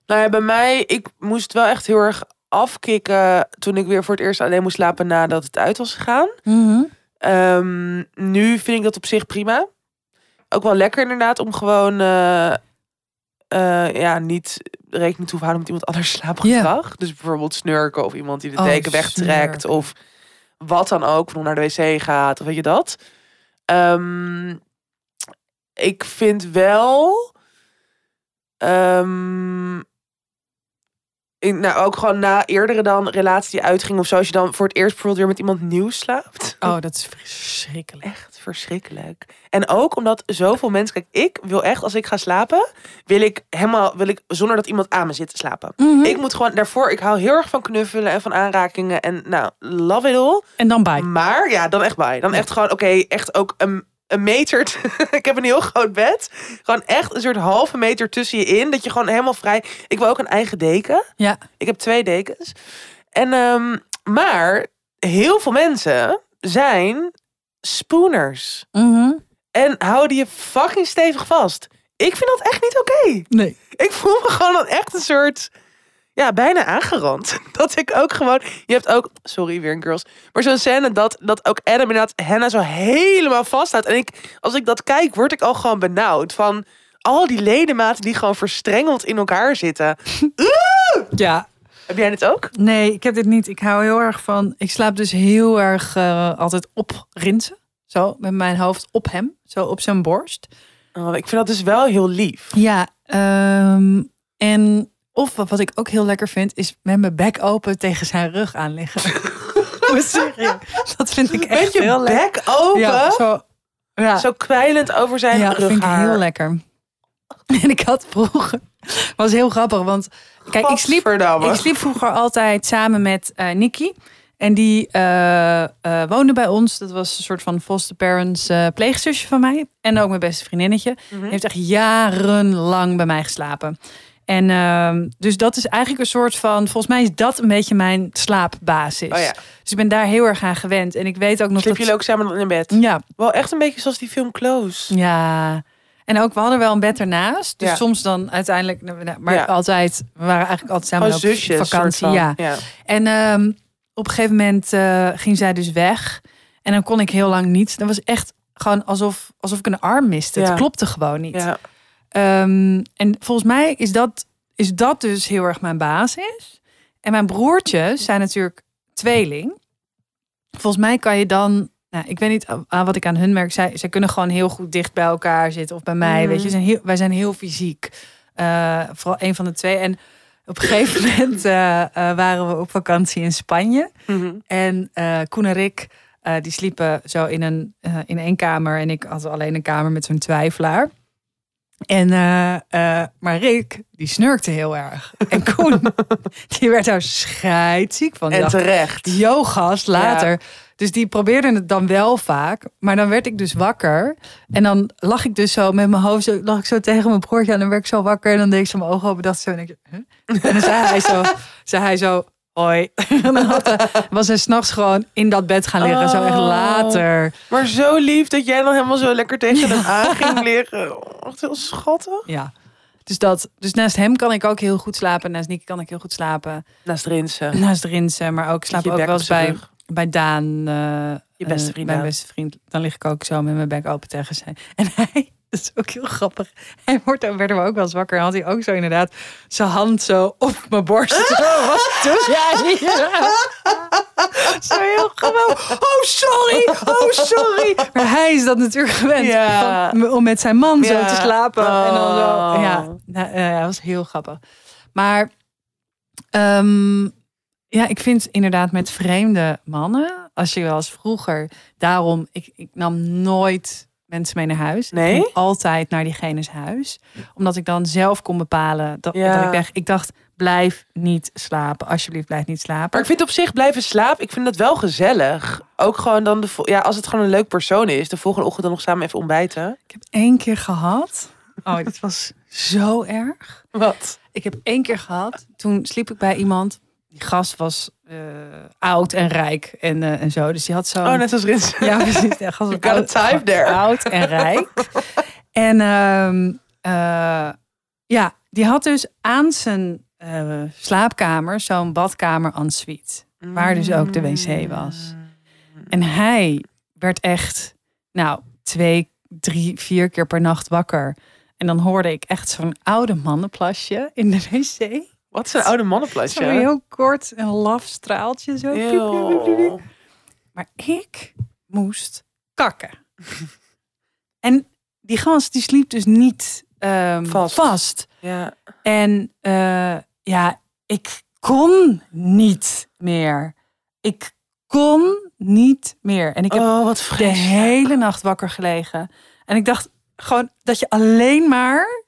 nou ja, bij mij, ik moest wel echt heel erg afkicken toen ik weer voor het eerst alleen moest slapen nadat het uit was gegaan. Mhm. Ehm, nu vind ik dat op zich prima. Ook wel lekker inderdaad om gewoon eh, eh, ja, niet rekening te hoeven houden met iemand anders slaapgedrag. Dus bijvoorbeeld snurken of iemand die de Oh, deken wegtrekt snurken. of wat dan ook, of naar de wc gaat of weet je dat. Ehm, ik vind wel ehm, in, nou, ook gewoon na eerdere dan relatie die uitging of zo, als je dan voor het eerst bijvoorbeeld weer met iemand nieuw slaapt. Oh, dat is verschrikkelijk. Echt verschrikkelijk. En ook omdat zoveel mensen, kijk, ik wil echt als ik ga slapen, wil ik helemaal, wil ik zonder dat iemand aan me zit te slapen. Mhm. Ik moet gewoon daarvoor, ik hou heel erg van knuffelen en van aanrakingen en nou, love it all. En dan bij. Maar ja, dan echt bij. Dan echt gewoon, oké, echt ook een, een meter. ik heb een heel groot bed. Gewoon echt een soort halve meter tussen je in. Dat je gewoon helemaal vrij. Ik wil ook een eigen deken. Ja. Ik heb twee dekens. En, ehm, maar heel veel mensen zijn spooners. Mhm. En houden je fucking stevig vast. Ik vind dat echt niet oké. Nee. Ik voel me gewoon dan echt een soort... Ja, bijna aangerand. Dat ik ook gewoon... Je hebt ook... Sorry, weer een girls. Maar zo'n scène dat, dat ook Adam inderdaad Hannah zo helemaal vasthoudt. En ik, als ik dat kijk, word ik al gewoon benauwd. Van al die ledematen die gewoon verstrengeld in elkaar zitten. Ja. Heb jij het ook? Nee, ik heb dit niet. Ik hou heel erg van... Ik slaap dus heel erg eh, altijd op Rinsen. Zo, met mijn hoofd op hem. Zo op zijn borst. Oh, ik vind dat dus wel heel lief. Ja, ehm, en of wat, ik ook heel lekker vind, is met mijn bek open tegen zijn rug aan liggen. Oh. Dat vind ik echt je heel lekker. bek open. Ja, zo, ja. Zo kwijlend over zijn ja, dat vind ik heel lekker. En ik had vroeger, was heel grappig, want kijk, ik sliep, ik sliep vroeger altijd samen met eh Nikki. En die eh, eh, woonde bij ons. Dat was een soort van foster parents eh, pleegzusje van mij. En ook mijn beste vriendinnetje. Die heeft echt jarenlang bij mij geslapen. En ehm, dus dat is eigenlijk een soort van, volgens mij is dat een beetje mijn slaapbasis. Oh ja. Dus ik ben daar heel erg aan gewend. En ik weet ook nog Sliep dat... jullie ook samen dan in bed? Ja, Wel echt een beetje zoals die film Close. ja. En ook, we hadden wel een bed ernaast. Dus Ja. soms dan uiteindelijk, nou, nou, maar Ja. altijd, we waren eigenlijk altijd samen Gewoon op zusjes. vakantie. van. Ja. En ehm, op een gegeven moment eh, ging zij dus weg. En dan kon ik heel lang niet. Dat was echt gewoon alsof, alsof ik een arm miste. Ja. Het klopte gewoon niet. Ehm, en volgens mij is dat, is dat dus heel erg mijn basis. En mijn broertjes zijn natuurlijk tweeling. Volgens mij kan je dan, nou, ik weet niet aan wat ik aan hun merk. Zij, zij kunnen gewoon heel goed dicht bij elkaar zitten of bij mij. Weet je, zijn heel, wij zijn heel fysiek. Eh, vooral een van de twee. En op een gegeven moment eh, eh, waren we op vakantie in Spanje. Mhm. En Koen en Rick, die sliepen zo in, een, in één kamer. En ik had alleen een kamer met zo'n twijfelaar. En, eh, maar Rick, die snurkte heel erg. En Koen, die werd daar scheidziek van. Die En dacht, terecht. yo gast, later. Dus die probeerde het dan wel vaak. Maar dan werd ik dus wakker. En dan lag ik dus zo met mijn hoofd, zo, lag ik zo tegen mijn broertje. En dan werd ik zo wakker. En dan deed ik zo mijn ogen open. Dacht zo, en, ik, huh? en dan zei hij zo, zei hij zo, hoi. Hij- was hij s'nachts gewoon in dat bed gaan liggen. Zo echt Oh. later. Maar zo lief dat jij dan helemaal zo lekker tegen hem aan ging liggen. Oh, Echt heel schattig. Ja. Dus, dat, dus naast hem kan ik ook heel goed slapen. Naast Nicky kan ik heel goed slapen. Naast Rinsen. Naast Rinsen, maar ook ik slaap ook wel eens bij, bij Daan. eh, Je beste eh, vriend Mijn beste vriend. Dan lig ik ook zo met mijn bek open tegen zijn. En hij, dat is ook heel grappig. Hij wordt, dan werden we ook wel eens wakker. Had hij ook zo inderdaad zijn hand zo op mijn borst. Zo, wat doe jij? Zo heel gewoon. Oh, sorry. Oh, sorry. Maar hij is dat natuurlijk gewend. Ja. van- om met zijn man zo Ja. te slapen. En dan zo. Oh. Ja, nou, eh, dat was heel grappig. Maar ehm, ja, ik vind inderdaad met vreemde mannen, als je wel eens vroeger, daarom, ik, ik nam nooit mensen mee naar huis. Nee? Ik altijd naar diegene's huis. Omdat ik dan zelf kon bepalen dat, Ja. dat ik weg. Ik dacht, blijf niet slapen. Alsjeblieft, blijf niet slapen. Maar ik vind op zich blijven slapen, ik vind dat wel gezellig. Ook gewoon dan de ja, als het gewoon een leuk persoon is, de volgende ochtend dan nog samen even ontbijten. Ik heb één keer gehad. Oh, dit was zo erg. Wat? Ik heb één keer gehad. Toen sliep ik bij iemand. Die gast was eh, oud en rijk en, eh, en zo. Dus die had zo'n... Oh, net als Rinsen. Ja, precies. De gast was You got a oud, type there. oud en rijk. en ehm, eh, ja, die had dus aan zijn slaapkamer zo'n badkamer en suite. Waar dus ook de wc was. En hij werd echt, nou, twee, drie, vier keer per nacht wakker. En dan hoorde ik echt zo'n oude mannenplasje in de wc. Wat een oude mannenplasje? Zo heel kort, een laf straaltje. Zo. Eeuw. Maar ik moest kakken. en die gast die sliep dus niet ehm, Vast. vast. Ja. En eh, ja, ik kon niet meer. Ik kon niet meer. En ik heb oh, wat de hele nacht wakker gelegen. En ik dacht gewoon dat je alleen maar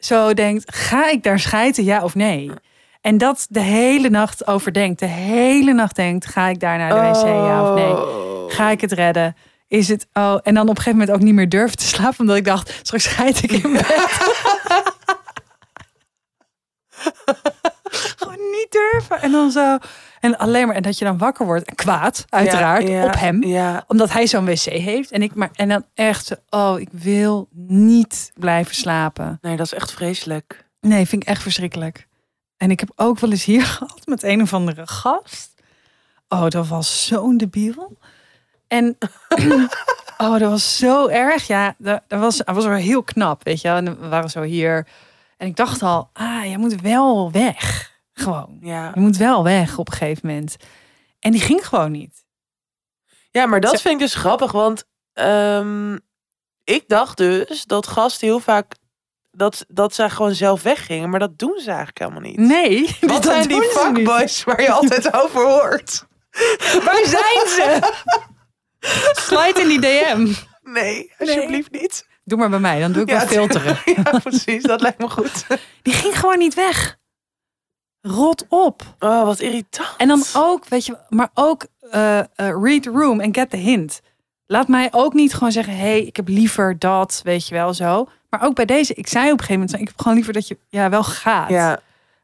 zo denkt: ga ik daar schijten, ja of nee? En dat de hele nacht overdenkt. De hele nacht denkt: ga ik daar naar de wc, ja of nee? Oh. Ga ik het redden? Is het oh? En dan op een gegeven moment ook niet meer durven te slapen, omdat ik dacht: straks scheid ik in bed. Gewoon niet durven. En dan zo. En alleen maar. En dat je dan wakker wordt. En kwaad, uiteraard. Ja, ja, op hem Ja. omdat hij zo'n wc heeft. En ik maar en dan echt oh, ik wil niet blijven slapen. Nee, dat is echt vreselijk. Nee, vind ik echt verschrikkelijk. En ik heb ook wel eens hier gehad met een of andere gast. Oh, dat was zo'n debiel. En oh, dat was zo erg. Ja, dat, dat was, dat was wel heel knap, weet je. En we waren zo hier. En ik dacht al, ah, jij moet wel weg. Gewoon. Ja. Je moet wel weg op een gegeven moment. En die ging gewoon niet. Ja, maar dat Zo- vind ik dus grappig, want ehm, ik dacht dus dat gasten heel vaak dat, dat zij gewoon zelf weggingen, maar dat doen ze eigenlijk helemaal niet. Nee. Wat dat zijn die fuckboys waar je altijd over hoort? Waar zijn ze? Slide in die DM. Nee, alsjeblieft niet. Doe maar bij mij, dan doe ik Ja, wel filteren. Ja, precies, dat lijkt me goed. Die ging gewoon niet weg. Rot op. Oh, wat irritant. En dan ook, weet je, maar ook eh, eh, read the room and get the hint. Laat mij ook niet gewoon zeggen, hey, ik heb liever dat, weet je wel zo. Maar ook bij deze, ik zei op een gegeven moment, ik heb gewoon liever dat je ja wel gaat. Ja,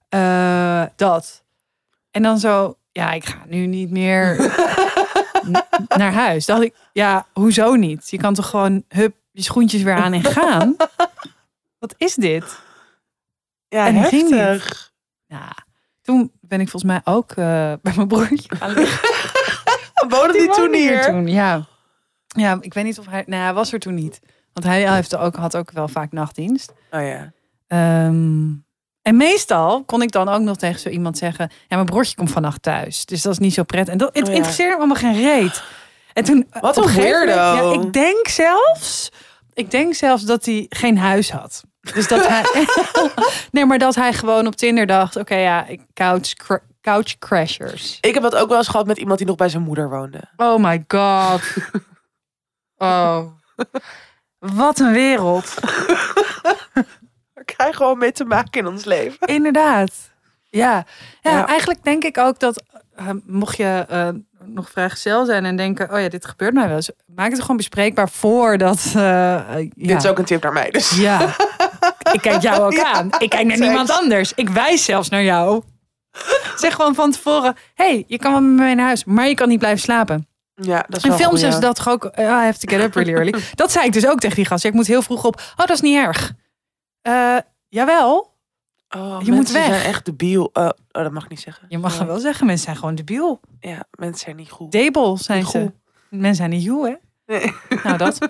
Eh, dat. En dan zo, ja, ik ga nu niet meer naar huis. Dacht ik, ja, hoezo niet? Je kan toch gewoon, hup, je schoentjes weer aan en gaan? Wat is dit? ja En die ging heftig. Ja, toen ben ik volgens mij ook eh, bij mijn broertje gaan liggen. Woonde die, toen woonde hier? Toen, ja. ja, ik weet niet of hij... Nee, hij was er toen niet. Want hij heeft ook, had ook wel vaak nachtdienst. Oh ja. Ehm, en meestal kon ik dan ook nog tegen zo iemand zeggen... Ja, mijn broertje komt vannacht thuis. Dus dat is niet zo prettig. En dat, het Oh ja. interesseerde me allemaal geen reet. En toen... Wat op een moment-. Ja, ik denk zelfs... Ik denk zelfs dat hij geen huis had. Dus dat hij... nee, maar dat hij gewoon op Tinder dacht... Oké, ja, couch, couch crashers. Ik heb dat ook wel eens gehad met iemand die nog bij zijn moeder woonde. Oh my god. Oh. Wat een wereld. Daar krijg je gewoon mee te maken in ons leven. Inderdaad. Ja. ja, Ja. eigenlijk denk ik ook dat eh, mocht je eh, nog vrijgezel zijn en denken, oh ja, dit gebeurt mij wel eens. Maak het gewoon bespreekbaar voordat. eh eh, ja. Dit is ook een tip naar mij, dus. Ja. Ik kijk jou ook Ja, aan. Ik kijk naar niemand anders. Ik wijs zelfs naar jou. Zeg gewoon van tevoren: hey, je kan wel met mij naar huis, maar je kan niet blijven slapen. Ja, dat is In wel films goed, is dat toch ook. I have to get up really early. dat zei ik dus ook tegen die gast. Ik moet heel vroeg op. Oh, dat is niet erg. Eh, Jawel, Oh, Je moet mensen weg. zijn echt debiel. Oh, oh, dat mag ik niet zeggen. je mag Ja. wel zeggen, mensen zijn gewoon debiel. Ja, mensen zijn niet goed. Debel zijn Niet ze. goed. Mensen zijn niet joe, hè? Nee. Nou, dat.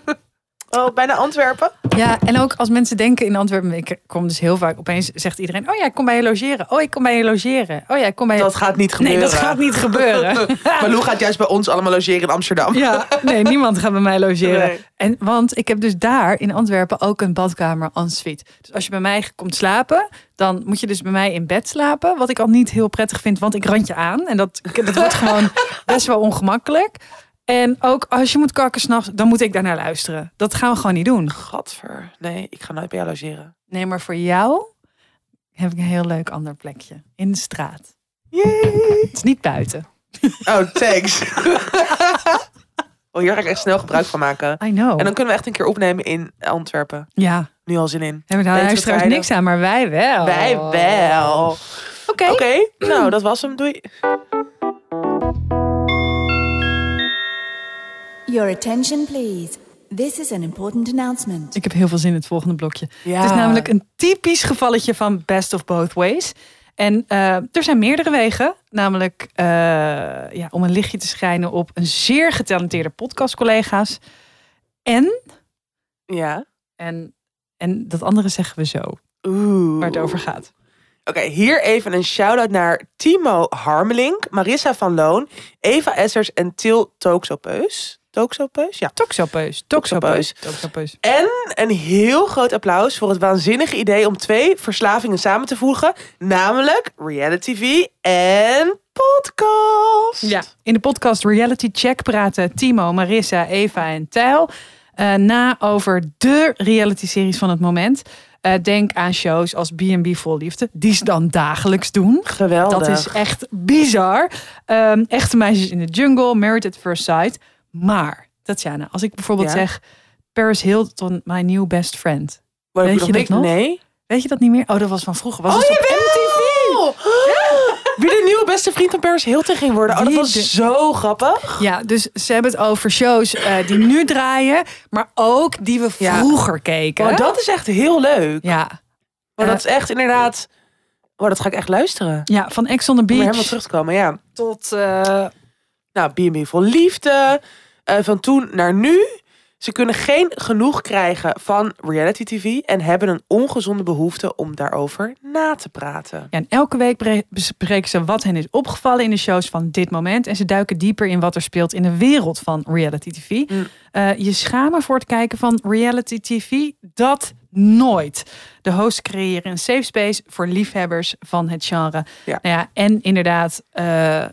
Oh, bijna Antwerpen. Ja, en ook als mensen denken in Antwerpen, ik kom dus heel vaak, opeens zegt iedereen, oh ja, ik kom bij je logeren. Oh, ik kom bij je logeren. Oh ja, ik kom bij je... Dat gaat niet gebeuren. nee, dat gaat niet gebeuren. Malou gaat juist bij ons allemaal logeren in Amsterdam. Ja, nee, niemand gaat bij mij logeren. Nee. En, want ik heb dus daar in Antwerpen ook een badkamer en suite. Dus als je bij mij komt slapen, dan moet je dus bij mij in bed slapen. Wat ik al niet heel prettig vind, want ik rand je aan. En dat, dat wordt gewoon best wel ongemakkelijk. En ook als je moet kakken s'nachts, dan moet ik daarnaar luisteren. Dat gaan we gewoon niet doen. Gadver. Nee, ik ga nooit bij jou logeren. Nee, maar voor jou heb ik een heel leuk ander plekje. In de straat. Yay. Het is niet buiten. Oh, thanks. oh, hier ga ik echt snel gebruik van maken. I know. En dan kunnen we echt een keer opnemen in Antwerpen. ja, Nu al zin in. hebben we daar luisteraars niks aan, maar wij wel. Wij wel. Oké. Oké, nou dat was hem. Doei. Your attention, please. This is an important announcement. Ik heb heel veel zin in het volgende blokje. Ja. Het is namelijk een typisch gevalletje van best of both ways. En eh, er zijn meerdere wegen, namelijk eh, ja, om een lichtje te schijnen op een zeer getalenteerde podcastcollega's. En, Ja. en, en dat andere zeggen we zo, Oeh. waar het over gaat. Oké, hier even een shout-out naar Timo Harmelink, Marissa van Loon, Eva Essers en Til Tooksopeus. Tooksopeus? Ja. Toxopeus, toxopeus, toxopeus. En een heel groot applaus voor het waanzinnige idee om twee verslavingen samen te voegen. Namelijk reality TV en podcast. Ja, in de podcast Reality Check praten Timo, Marissa, Eva en Tijl eh, na over de reality-series van het moment. Eh, denk aan shows als B&B Vol Liefde, die ze dan dagelijks doen. Geweldig. Dat is echt bizar. Ehm, echte meisjes in de jungle, Married at First Sight. Maar, Tatjana, als ik bijvoorbeeld Ja? zeg... Paris Hilton, my new best friend. Weet je je dat nog? Nee. Weet je dat niet meer? Oh, dat was van vroeger. Was Oh, het op jawel! Wie de nieuwe beste vriend van Paris Hilton ging worden. Oh, dat was de- zo grappig. Ja, dus ze hebben het over shows eh, die nu draaien, maar ook die we Ja. vroeger keken. Oh, dat is echt heel leuk. Ja. Maar Eh, dat is echt inderdaad... Oh, dat ga ik echt luisteren. ja, van Ex on the Om Beach helemaal terug te komen, ja. tot... eh, Nou, B&B vol liefde. Eh, van toen naar nu. Ze kunnen geen genoeg krijgen van reality TV. En hebben een ongezonde behoefte om daarover na te praten. ja, en elke week bespreken ze wat hen is opgevallen in de shows van dit moment. En ze duiken dieper in wat er speelt in de wereld van reality TV. Mm. Eh, je schamen voor het kijken van reality TV? Dat nooit. De hosts creëren een safe space voor liefhebbers van het genre. Ja. Nou ja, en inderdaad, eh,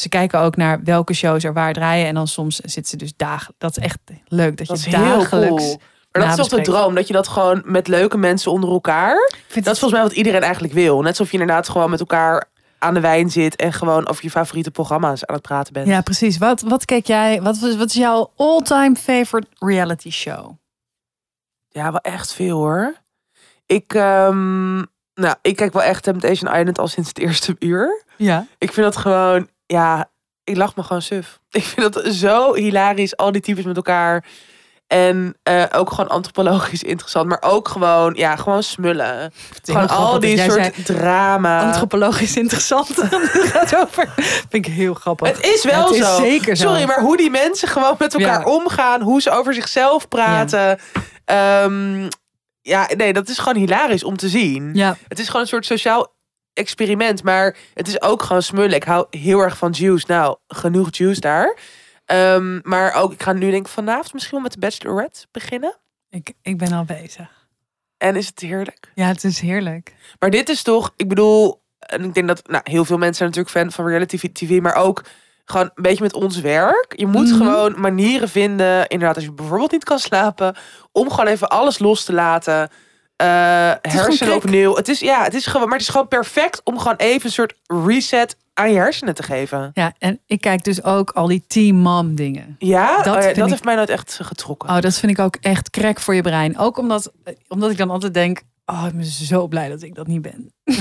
ze kijken ook naar welke shows er waar draaien. En dan soms zitten ze dus dagen. Dat is echt leuk dat, Dat is je heel dagelijks. cool. Maar dat is toch de droom? Dat je dat gewoon met leuke mensen onder elkaar... Dat is volgens mij wat iedereen eigenlijk wil. Net alsof je inderdaad gewoon met elkaar aan de wijn zit... en gewoon over je favoriete programma's aan het praten bent. Ja, precies. Wat, wat kijk jij? Wat, wat is jouw all-time favorite reality show? Ja, wel echt veel hoor. Ik, ehm, nou, ik kijk wel echt Temptation Island al sinds het eerste uur. Ja. Ik vind dat gewoon, ja, ik lach me gewoon suf. Ik vind dat zo hilarisch, al die types met elkaar. En eh, ook gewoon antropologisch interessant, maar ook gewoon, ja, gewoon smullen. Gewoon al die soort drama. antropologisch interessant. Gaat over. Vind ik heel grappig. Het is wel Het is zo. zeker zo. Sorry, maar hoe die mensen gewoon met elkaar Ja. omgaan, hoe ze over zichzelf praten. Ja. ja, nee, dat is gewoon hilarisch om te zien. Ja, Het is gewoon een soort sociaal experiment, maar het is ook gewoon smullen. Ik hou heel erg van juice. Nou, genoeg juice daar. Ehm, maar ook, ik ga nu denk ik vanavond misschien wel met de Bachelorette beginnen. ik, ik ben al bezig. En is het heerlijk. Ja, het is heerlijk. Maar dit is toch, ik bedoel, en ik denk dat nou, heel veel mensen zijn natuurlijk fan van reality TV, maar ook gewoon een beetje met ons werk. Je moet Mhm. gewoon manieren vinden, inderdaad, als je bijvoorbeeld niet kan slapen, om gewoon even alles los te laten. Eh hersenen opnieuw. Het is ja, het is gewoon, maar het is gewoon perfect om gewoon even een soort reset aan je hersenen te geven. Ja, en ik kijk dus ook al die team mom dingen. Ja, Dat dat, dat ik- heeft mij nooit echt getrokken. Oh, dat vind ik ook echt crack voor je brein. Ook omdat, omdat ik dan altijd denk, oh, ik ben zo blij dat ik dat niet ben.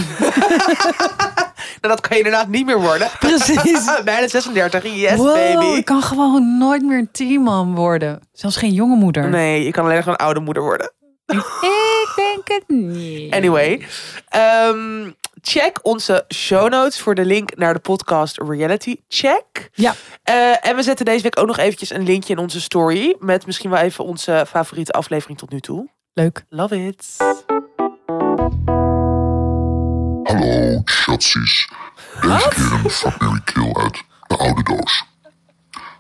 Nou, dat kan je inderdaad niet meer worden. Precies. Bijna 36, yes wow, baby. ik kan gewoon nooit meer een teammom worden. Zelfs geen jonge moeder. Nee, je kan alleen nog een oude moeder worden. Ik denk het niet. Anyway, ehm, check onze show notes voor de link naar de podcast Reality Check. Ja. Eh, en we zetten deze week ook nog eventjes een linkje in onze story. Met misschien wel even onze favoriete aflevering tot nu toe. Leuk. Love it. Hallo, chatsies. Deze keer een Fuck Mary Kill uit de oude doos.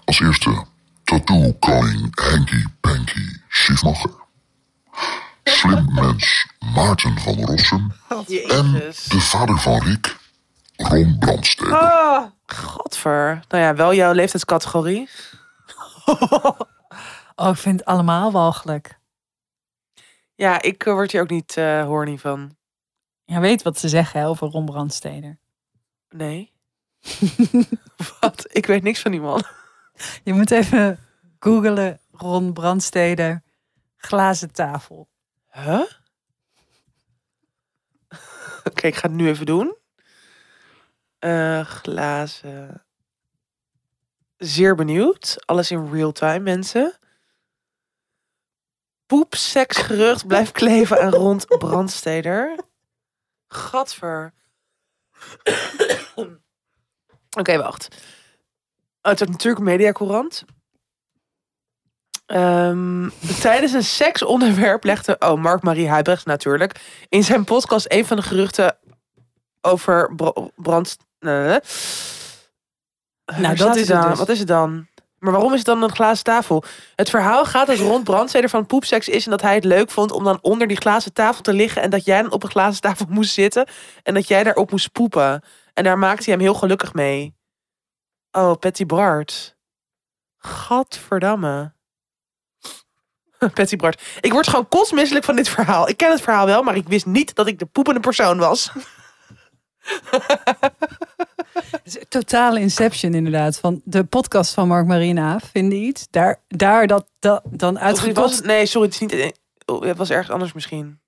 Als eerste Tattoo Koning Henky Panky Schiefmacher. Slim mens Maarten van Rossum. En Jezus. de vader van Rick, Ron Brandstede. Ah, godver. Nou ja, wel jouw leeftijdscategorie. Oh, ik vind het allemaal walgelijk. Ja, ik eh, word hier ook niet eh horny van. Je weet wat ze zeggen hè, over Ron Brandsteder. Nee. Wat? Ik weet niks van die man. Je moet even googelen Ron Brandsteder glazen tafel. Huh? Oké, ik ga het nu even doen. Eh, glazen. Zeer benieuwd. Alles in real time, mensen. Poep, seks, gerucht blijft kleven aan rond Brandsteder. Gadver. Oké, wacht. Oh, het is natuurlijk mediacourant. Ehm, tijdens een seksonderwerp legde, oh, Mark-Marie Huibrechts natuurlijk, in zijn podcast een van de geruchten over bro- brand... Nee. Waar dat is dan? dus. Wat is het dan? Maar waarom is het dan een glazen tafel? Het verhaal gaat dat Rond Brandsteder van poepseks is en dat hij het leuk vond om dan onder die glazen tafel te liggen en dat jij dan op een glazen tafel moest zitten en dat jij daarop moest poepen. En daar maakte hij hem heel gelukkig mee. Oh, Patty Bart. Gadverdamme. Patty Bart. Ik word gewoon kotsmisselijk van dit verhaal. Ik ken het verhaal wel, maar ik wist niet dat ik de poepende persoon was. Totale inception inderdaad. Van de podcast van Mark Marina, vind je iets? Daar, daar dat, dat dan het- nee, sorry, het is niet. Het was ergens anders misschien.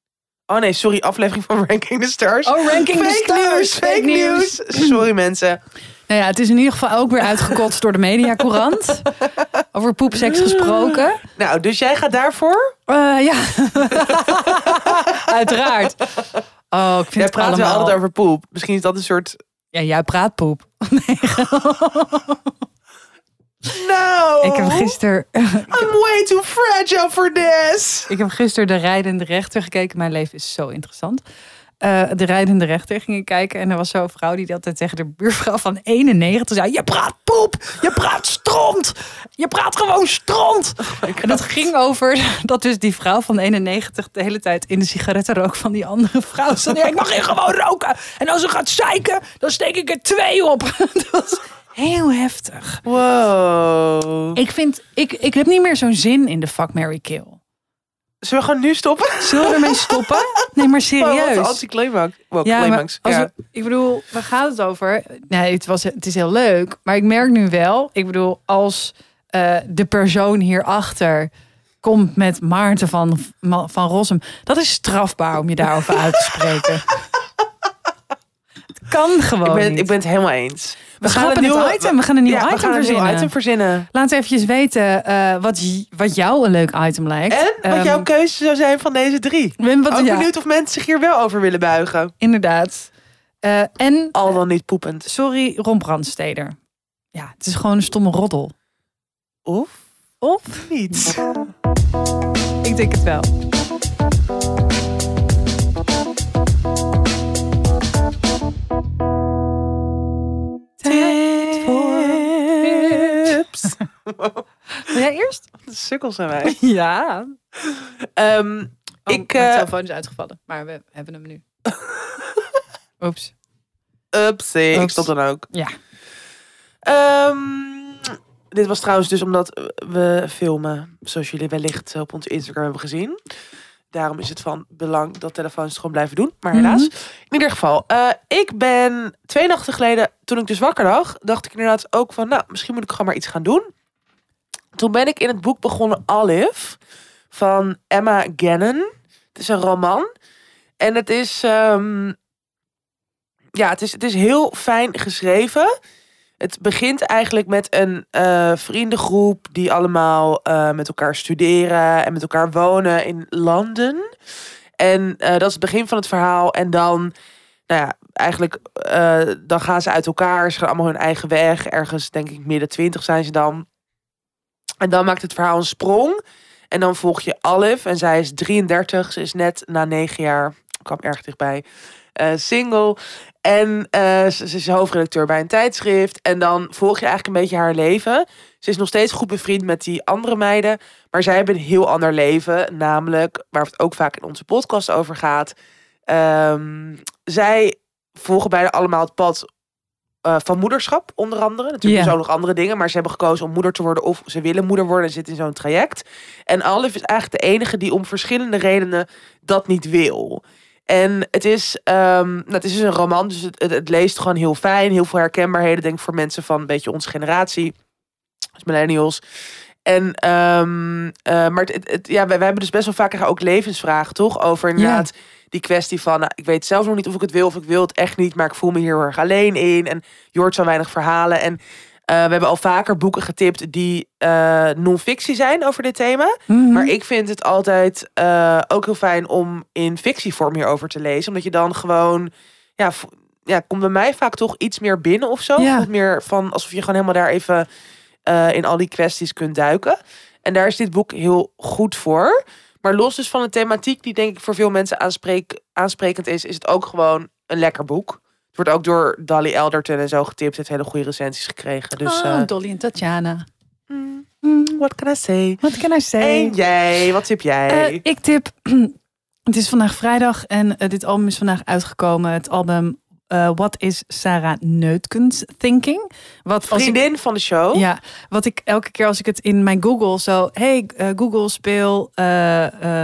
Oh nee, sorry, aflevering van Ranking the Stars. Oh, Ranking the fake Stars. news, fake news. Sorry mensen. Nou ja, het is in ieder geval ook weer uitgekotst door de Mediacourant. Over poepseks gesproken. Nou, dus jij gaat daarvoor? Eh, ja, uiteraard. Oh, ik vind Jij het praat wel altijd over poep. Misschien is dat een soort. Ja, jij praat poep. Nou, Ik heb gisteren... I'm way too fragile for this. Ik heb gisteren de rijdende rechter gekeken. Mijn leven is zo interessant. Eh, de rijdende rechter ging ik kijken. En er was zo'n vrouw die altijd tegen de buurvrouw van 91 zei... Je praat poep! Je praat stront! Je praat gewoon stront! en dat ging over dat dus die vrouw van 91 de hele tijd in de sigarettenrook van die andere vrouw zat. Ja, ik mag hier gewoon roken. En als ze gaat zeiken, dan steek ik er twee op. dat was heel heftig. Wow. Ik vind, ik, ik heb niet meer zo'n zin in de fuck, Mary kill. Zullen we gewoon nu stoppen? Zullen we ermee stoppen? Nee, maar serieus. Oh, anticlimax. Well, Ja, climax. als ja. we- ik bedoel, waar gaat het over? Nee, het, was, het is heel leuk. Maar ik merk nu wel, ik bedoel, als eh, de persoon hierachter komt met Maarten van, van Rossum. Dat is strafbaar om je daarover uit te spreken. het kan gewoon ik, ben, niet. ik ben het helemaal eens. We schrappen het item. We gaan een nieuw ja, we item gaan een nieuw verzinnen. item verzinnen. Laat eventjes weten eh, wat, wat jou een leuk item lijkt. En wat Ehm, jouw keuze zou zijn van deze drie. ik ben wat, Ook ja, benieuwd of mensen zich hier wel over willen buigen. inderdaad. Eh, en Al dan niet poepend. sorry, Ron Brandsteder. Ja, het is gewoon een stomme roddel. Of Of? niet. Ik denk het wel. Tijd voor Tips. Wil jij eerst? Sukkel zijn wij. Ja. Ehm, Ik, ik, mijn eh, telefoon is uitgevallen, maar we hebben hem nu. Oeps. upsie, ik stop dan ook. Ja. Ehm, dit was trouwens dus omdat we filmen, zoals jullie wellicht op onze Instagram hebben gezien. Daarom is het van belang dat telefoons het gewoon blijven doen. Maar helaas. Mhm. In ieder geval, eh, ik ben twee nachten geleden, toen ik dus wakker lag, dacht ik inderdaad ook van, nou, misschien moet ik gewoon maar iets gaan doen. Toen ben ik in het boek begonnen Olive van Emma Gannon. Het is een roman. En het is, ehm, ja, het is, het is heel fijn geschreven. Het begint eigenlijk met een eh, vriendengroep die allemaal eh, met elkaar studeren en met elkaar wonen in Londen. En eh, dat is het begin van het verhaal. En dan, nou ja, eigenlijk, dan gaan ze uit elkaar. Ze gaan allemaal hun eigen weg. Ergens, denk ik, midden twintig zijn ze dan. En dan maakt het verhaal een sprong. En dan volg je Alif. En zij is 33. Ze is net na negen jaar, kwam erg dichtbij, eh, single. En eh, ze, ze is hoofdredacteur bij een tijdschrift. En dan volg je eigenlijk een beetje haar leven. Ze is nog steeds goed bevriend met die andere meiden. Maar zij hebben een heel ander leven. Namelijk, waar het ook vaak in onze podcast over gaat. Ehm, zij volgen bijna allemaal het pad eh, van moederschap, onder andere. Natuurlijk Ja. zo nog andere dingen. Maar ze hebben gekozen om moeder te worden. Of ze willen moeder worden en zitten in zo'n traject. En Alif is eigenlijk de enige die om verschillende redenen dat niet wil. En het is, ehm, nou, het is dus een roman, dus het, het, het leest gewoon heel fijn. Heel veel herkenbaarheden, denk ik, voor mensen van een beetje onze generatie. Dus millennials. En, ehm, eh, maar het, ja, wij, wij hebben dus best wel vaak ook levensvragen, toch? Over inderdaad die kwestie van, nou, ik weet zelf nog niet of ik het wil of ik wil het echt niet, maar ik voel me hier heel erg alleen in. En je hoort zo weinig verhalen. En we hebben al vaker boeken getipt die eh non-fictie zijn over dit thema. Mhm. Maar ik vind het altijd eh, ook heel fijn om in fictievorm hierover te lezen. Omdat je dan gewoon, ja, ja, komt bij mij vaak toch iets meer binnen of zo. Ja. Meer van alsof je gewoon helemaal daar even eh, in al die kwesties kunt duiken. En daar is dit boek heel goed voor. Maar los dus van de thematiek die denk ik voor veel mensen aanspreek, aansprekend is, is het ook gewoon een lekker boek. Het wordt ook door Dolly Elderton en zo getipt. Het heeft hele goede recensies gekregen. Dus oh, eh, Dolly en Tatjana. mm, Mm, what can I say? Wat kan I say? En jij, wat tip jij? Eh, ik tip. Het is vandaag vrijdag en eh, dit album is vandaag uitgekomen. Het album What is Sarah Neutkens Thinking? Wat ik, Vriendin van de show. ja, wat ik elke keer als ik het in mijn Google zo, hey Google speel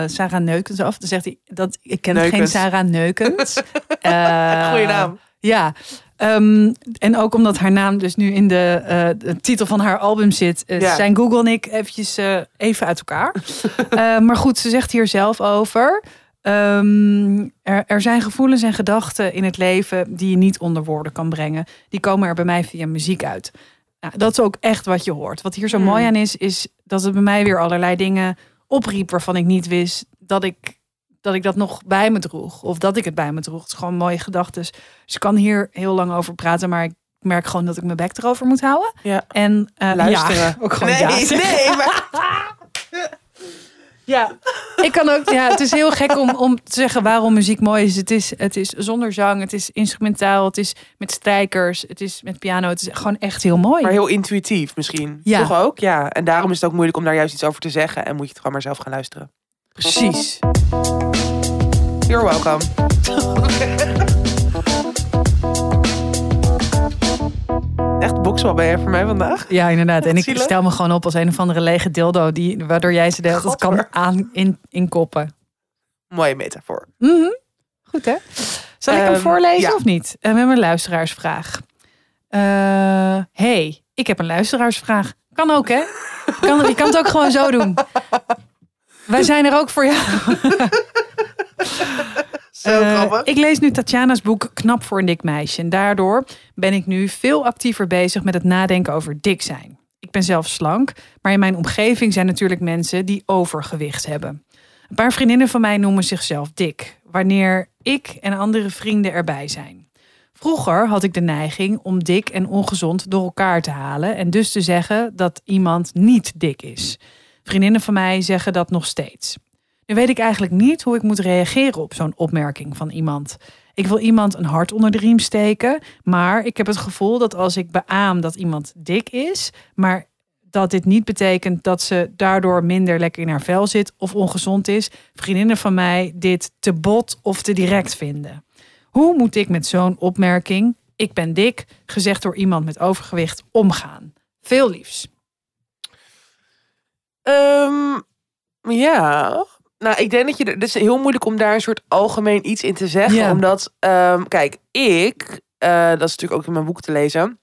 Sarah Neukens af, dan zegt hij dat ik ken geen Neukens. Sarah Neukens. Goeie naam. Ja, ehm, en ook omdat haar naam dus nu in de, eh, de titel van haar album zit, eh, Ja. zijn Google en ik eventjes eh, even uit elkaar. Maar goed, ze zegt hier zelf over. ehm, er, er zijn gevoelens en gedachten in het leven die je niet onder woorden kan brengen. Die komen er bij mij via muziek uit. Nou, dat is ook echt wat je hoort. Wat hier zo Hmm. mooi aan is, is dat het bij mij weer allerlei dingen opriep waarvan ik niet wist dat ik, dat ik dat nog bij me droeg. Of dat ik het bij me droeg. Het is gewoon mooie gedachten. Dus ik kan hier heel lang over praten, maar ik merk gewoon dat ik mijn bek erover moet houden. Ja. En eh, Luisteren. Ja, ook gewoon nee, ja nee, maar Ja, ik kan ook. Ja, het is heel gek om, om te zeggen waarom muziek mooi is. Het is. het is zonder zang, het is instrumentaal, het is met strijkers, het is met piano. Het is gewoon echt heel mooi. maar heel intuïtief misschien. Ja. Toch ook? Ja. En daarom is het ook moeilijk om daar juist iets over te zeggen. En moet je het gewoon maar zelf gaan luisteren. Precies. You're welcome. Echt bokswal ben jij voor mij vandaag? Ja, inderdaad. En ik zielig. stel me gewoon op als een of andere lege dildo, die, waardoor jij ze de hele tijd kan aan in, inkoppen. Mooie metafoor. Mhm. Goed hè? Zal ik hem Ehm, voorlezen ja. of niet? Uh, we hebben een luisteraarsvraag. Eh, hey, ik heb een luisteraarsvraag. Kan ook hè? Kan, je kan het ook gewoon zo doen. Wij zijn er ook voor jou. Zo Eh, grappig. ik lees nu Tatjana's boek Knap voor een dik meisje. En daardoor ben ik nu veel actiever bezig met het nadenken over dik zijn. Ik ben zelf slank, maar in mijn omgeving zijn natuurlijk mensen die overgewicht hebben. Een paar vriendinnen van mij noemen zichzelf dik, wanneer ik en andere vrienden erbij zijn. Vroeger had ik de neiging om dik en ongezond door elkaar te halen en dus te zeggen dat iemand niet dik is. Vriendinnen van mij zeggen dat nog steeds. Nu weet ik eigenlijk niet hoe ik moet reageren op zo'n opmerking van iemand. Ik wil iemand een hart onder de riem steken, maar ik heb het gevoel dat als ik beaam dat iemand dik is, maar dat dit niet betekent dat ze daardoor minder lekker in haar vel zit of ongezond is, vriendinnen van mij dit te bot of te direct vinden. Hoe moet ik met zo'n opmerking, ik ben dik, gezegd door iemand met overgewicht, omgaan? Veel liefs. Ehm, ja. Nou, ik denk dat je... er- Het is heel moeilijk om daar een soort algemeen iets in te zeggen. Ja. Omdat, ehm, kijk, ik... eh, dat is natuurlijk ook in mijn boek te lezen.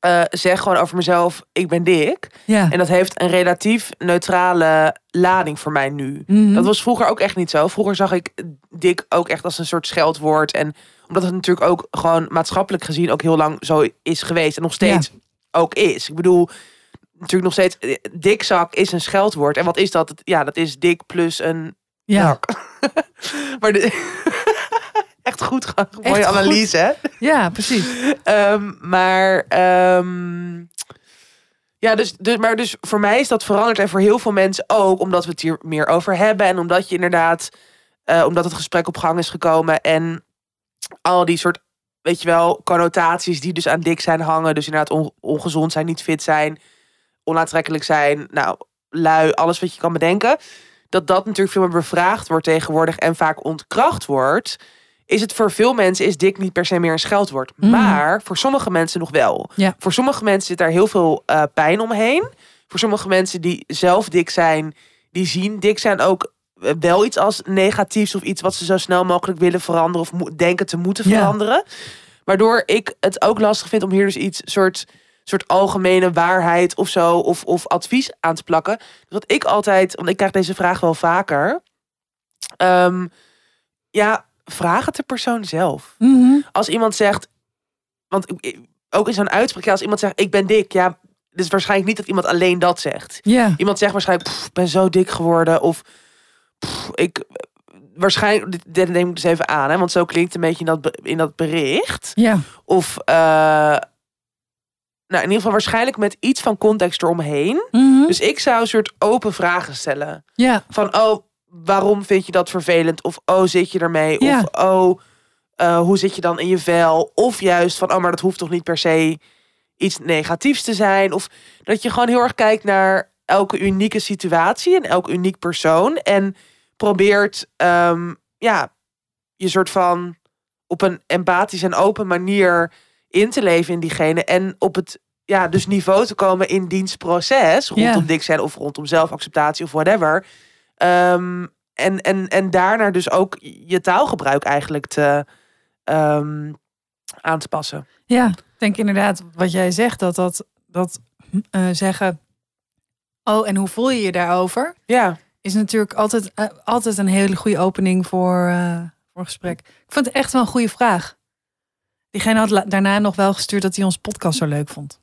eh, zeg gewoon over mezelf, ik ben dik. Ja. En dat heeft een relatief neutrale lading voor mij nu. Mhm. Dat was vroeger ook echt niet zo. Vroeger zag ik dik ook echt als een soort scheldwoord. En omdat het natuurlijk ook gewoon maatschappelijk gezien ook heel lang zo is geweest. En nog steeds ook is. Ik bedoel, natuurlijk nog steeds, eh, dikzak is een scheldwoord. En wat is dat? Ja, dat is dik plus een Ja, zak. maar de, echt goed, mooie analyse, hè? ja precies. Ehm, maar ehm, ja, dus, dus, maar dus voor mij is dat veranderd en voor heel veel mensen ook, omdat we het hier meer over hebben en omdat je inderdaad, eh, omdat het gesprek op gang is gekomen en al die soort, weet je wel, connotaties die dus aan dik zijn hangen, dus inderdaad on- ongezond zijn, niet fit zijn, onaantrekkelijk zijn, nou, lui, alles wat je kan bedenken, dat dat natuurlijk veel meer bevraagd wordt tegenwoordig en vaak ontkracht wordt is het voor veel mensen is dik niet per se meer een scheldwoord. Mhm. Maar voor sommige mensen nog wel. Ja. Voor sommige mensen zit daar heel veel eh, pijn omheen. Voor sommige mensen die zelf dik zijn, die zien dik zijn ook eh, wel iets als negatiefs of iets wat ze zo snel mogelijk willen veranderen of denken te moeten Ja. veranderen. Waardoor ik het ook lastig vind om hier dus iets soort, soort algemene waarheid of zo of, of advies aan te plakken. Dus wat ik altijd, want ik krijg deze vraag wel vaker. Ehm, ja, vraag het de persoon zelf. Mhm. Als iemand zegt, want ook in zo'n uitspraak, ja, als iemand zegt ik ben dik, ja, dus waarschijnlijk niet dat iemand alleen dat zegt. Iemand zegt waarschijnlijk, "Pff, ik ben zo dik geworden. Of "Pff, ik waarschijnlijk, dit, dit neem ik dus even aan, hè, want zo klinkt het een beetje in dat, in dat bericht. ja, Of eh, nou, in ieder geval waarschijnlijk met iets van context eromheen. Mhm. Dus ik zou een soort open vragen stellen. ja, Van, oh, waarom vind je dat vervelend? Of, oh, zit je ermee? Ja. Of, oh, eh, hoe zit je dan in je vel? Of juist van, oh, maar dat hoeft toch niet per se iets negatiefs te zijn? Of dat je gewoon heel erg kijkt naar elke unieke situatie en elk uniek persoon. En probeert, ehm, ja, je soort van op een empathische en open manier in te leven in diegene. En op het ja, dus niveau te komen in dienstproces. Rondom dik zijn of rondom zelfacceptatie of whatever. Ehm, en, en, en daarna dus ook je taalgebruik eigenlijk te, ehm, aan te passen. ja. Ik denk inderdaad wat jij zegt, dat dat, dat eh, zeggen, oh en hoe voel je je daarover? Ja, Is natuurlijk altijd, eh, altijd een hele goede opening voor, eh, voor gesprek. Ik vond het echt wel een goede vraag. Diegene had daarna nog wel gestuurd dat hij ons podcast zo leuk vond.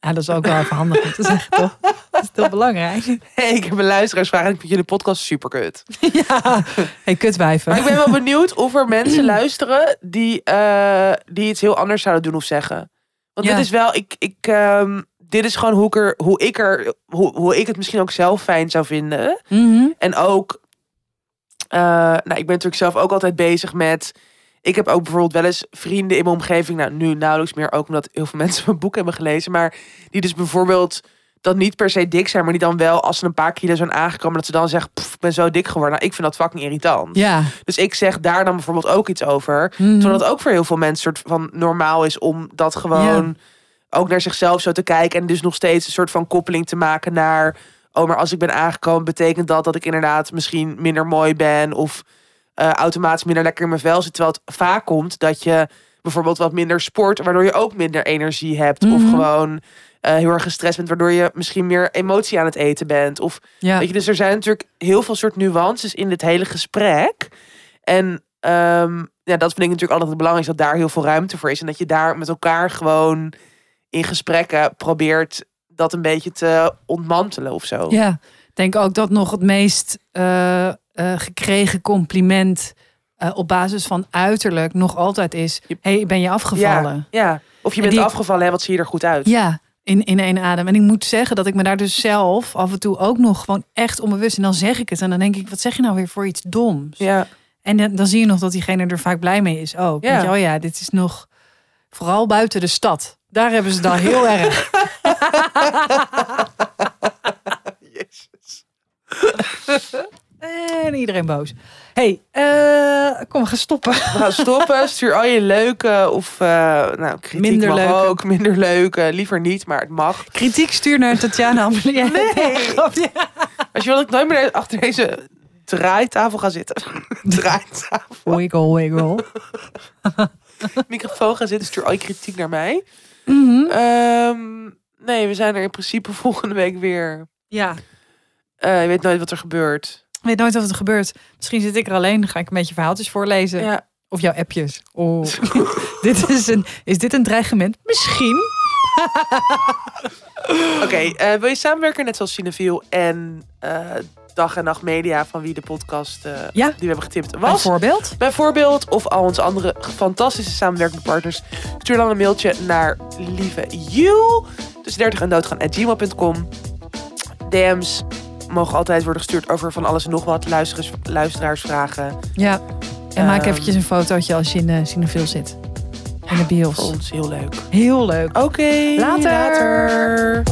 Ja, dat is ook wel even handig om te zeggen, toch? Dat is heel belangrijk. hey, ik heb een luisteraarsvraag en ik vind jullie podcast super kut. Ja, hey, kutwijven. Maar ik ben wel benieuwd of er mensen luisteren die, eh, die iets heel anders zouden doen of zeggen. Want Ja. dit is wel, ik, ik, ehm, dit is gewoon hoe ik er, hoe ik er, hoe, hoe ik het misschien ook zelf fijn zou vinden. Mhm. En ook, eh, nou, ik ben natuurlijk zelf ook altijd bezig met. Ik heb ook bijvoorbeeld wel eens vrienden in mijn omgeving, nou nu nauwelijks meer, ook omdat heel veel mensen mijn boek hebben gelezen, maar die dus bijvoorbeeld dan niet per se dik zijn, maar die dan wel als ze een paar kilo zijn aangekomen, dat ze dan zeggen, "Pff, ik ben zo dik geworden. Nou, ik vind dat fucking irritant. Ja. Dus ik zeg daar dan bijvoorbeeld ook iets over. Mhm. Terwijl het ook voor heel veel mensen soort van normaal is om dat gewoon ook naar zichzelf zo te kijken. En dus nog steeds een soort van koppeling te maken naar. Oh, maar als ik ben aangekomen, betekent dat dat ik inderdaad misschien minder mooi ben. Of eh, automatisch minder lekker in mijn vel zit. Terwijl het vaak komt dat je bijvoorbeeld wat minder sport, waardoor je ook minder energie hebt. Of Mhm. gewoon eh, heel erg gestrest bent, waardoor je misschien meer emotie aan het eten bent. Of Ja. Weet je, dus er zijn natuurlijk heel veel soort nuances in dit hele gesprek. En ehm, ja, dat vind ik natuurlijk altijd het belangrijkste, dat daar heel veel ruimte voor is. En dat je daar met elkaar gewoon in gesprekken probeert dat een beetje te ontmantelen of zo. Ja, denk ook dat nog het meest eh, eh, gekregen compliment eh, op basis van uiterlijk nog altijd is: hey, ben je afgevallen? Ja, ja. Of je En bent die- afgevallen, hè, wat zie je er goed uit. Ja, in, in één adem. En ik moet zeggen dat ik me daar dus zelf af en toe ook nog gewoon echt onbewust. En dan zeg ik het en dan denk ik: wat zeg je nou weer voor iets doms? Ja. En dan, dan zie je nog dat diegene er vaak blij mee is. Oh, Ja. je, oh ja, dit is nog vooral buiten de stad. Daar hebben ze dan heel erg. En iedereen boos. hey, eh, kom, we gaan stoppen. We gaan stoppen. Stuur al je leuke of eh, nou, kritiek Minder mag leuke. ook. Minder leuke. Liever niet, maar het mag. Kritiek stuur naar Tatjana Amelie. Nee. Grapje. Als je wil dat ik nooit meer achter deze draaitafel ga zitten. draaitafel. Wiggle, wiggle. microfoon gaan zitten, stuur al je kritiek naar mij. Mhm. Ehm, nee, we zijn er in principe volgende week weer. Ja, Eh, je weet nooit wat er gebeurt. weet nooit of het gebeurt. Misschien zit ik er alleen, ga ik een beetje verhaaltjes voorlezen. Ja. Of jouw appjes. Oh. dit is, een, is dit een dreigement? Misschien. Oké, eh, wil je samenwerken net zoals Cineviel en eh, Dag en Nacht Media, van wie de podcast Ja. die we hebben getipt was? Bijvoorbeeld. Bijvoorbeeld, of al onze andere fantastische samenwerkende partners. Stuur dan een mailtje naar lieve you. Tussen 30 en doodgaan at gmail.com. DM's mogen altijd worden gestuurd over van alles en nog wat. Luisterers, luisteraarsvragen. Ja. En maak Ehm. eventjes een fotootje als je in de Cinefil zit. In de Voor bios. ons heel leuk. Heel leuk. Oké, Later. later.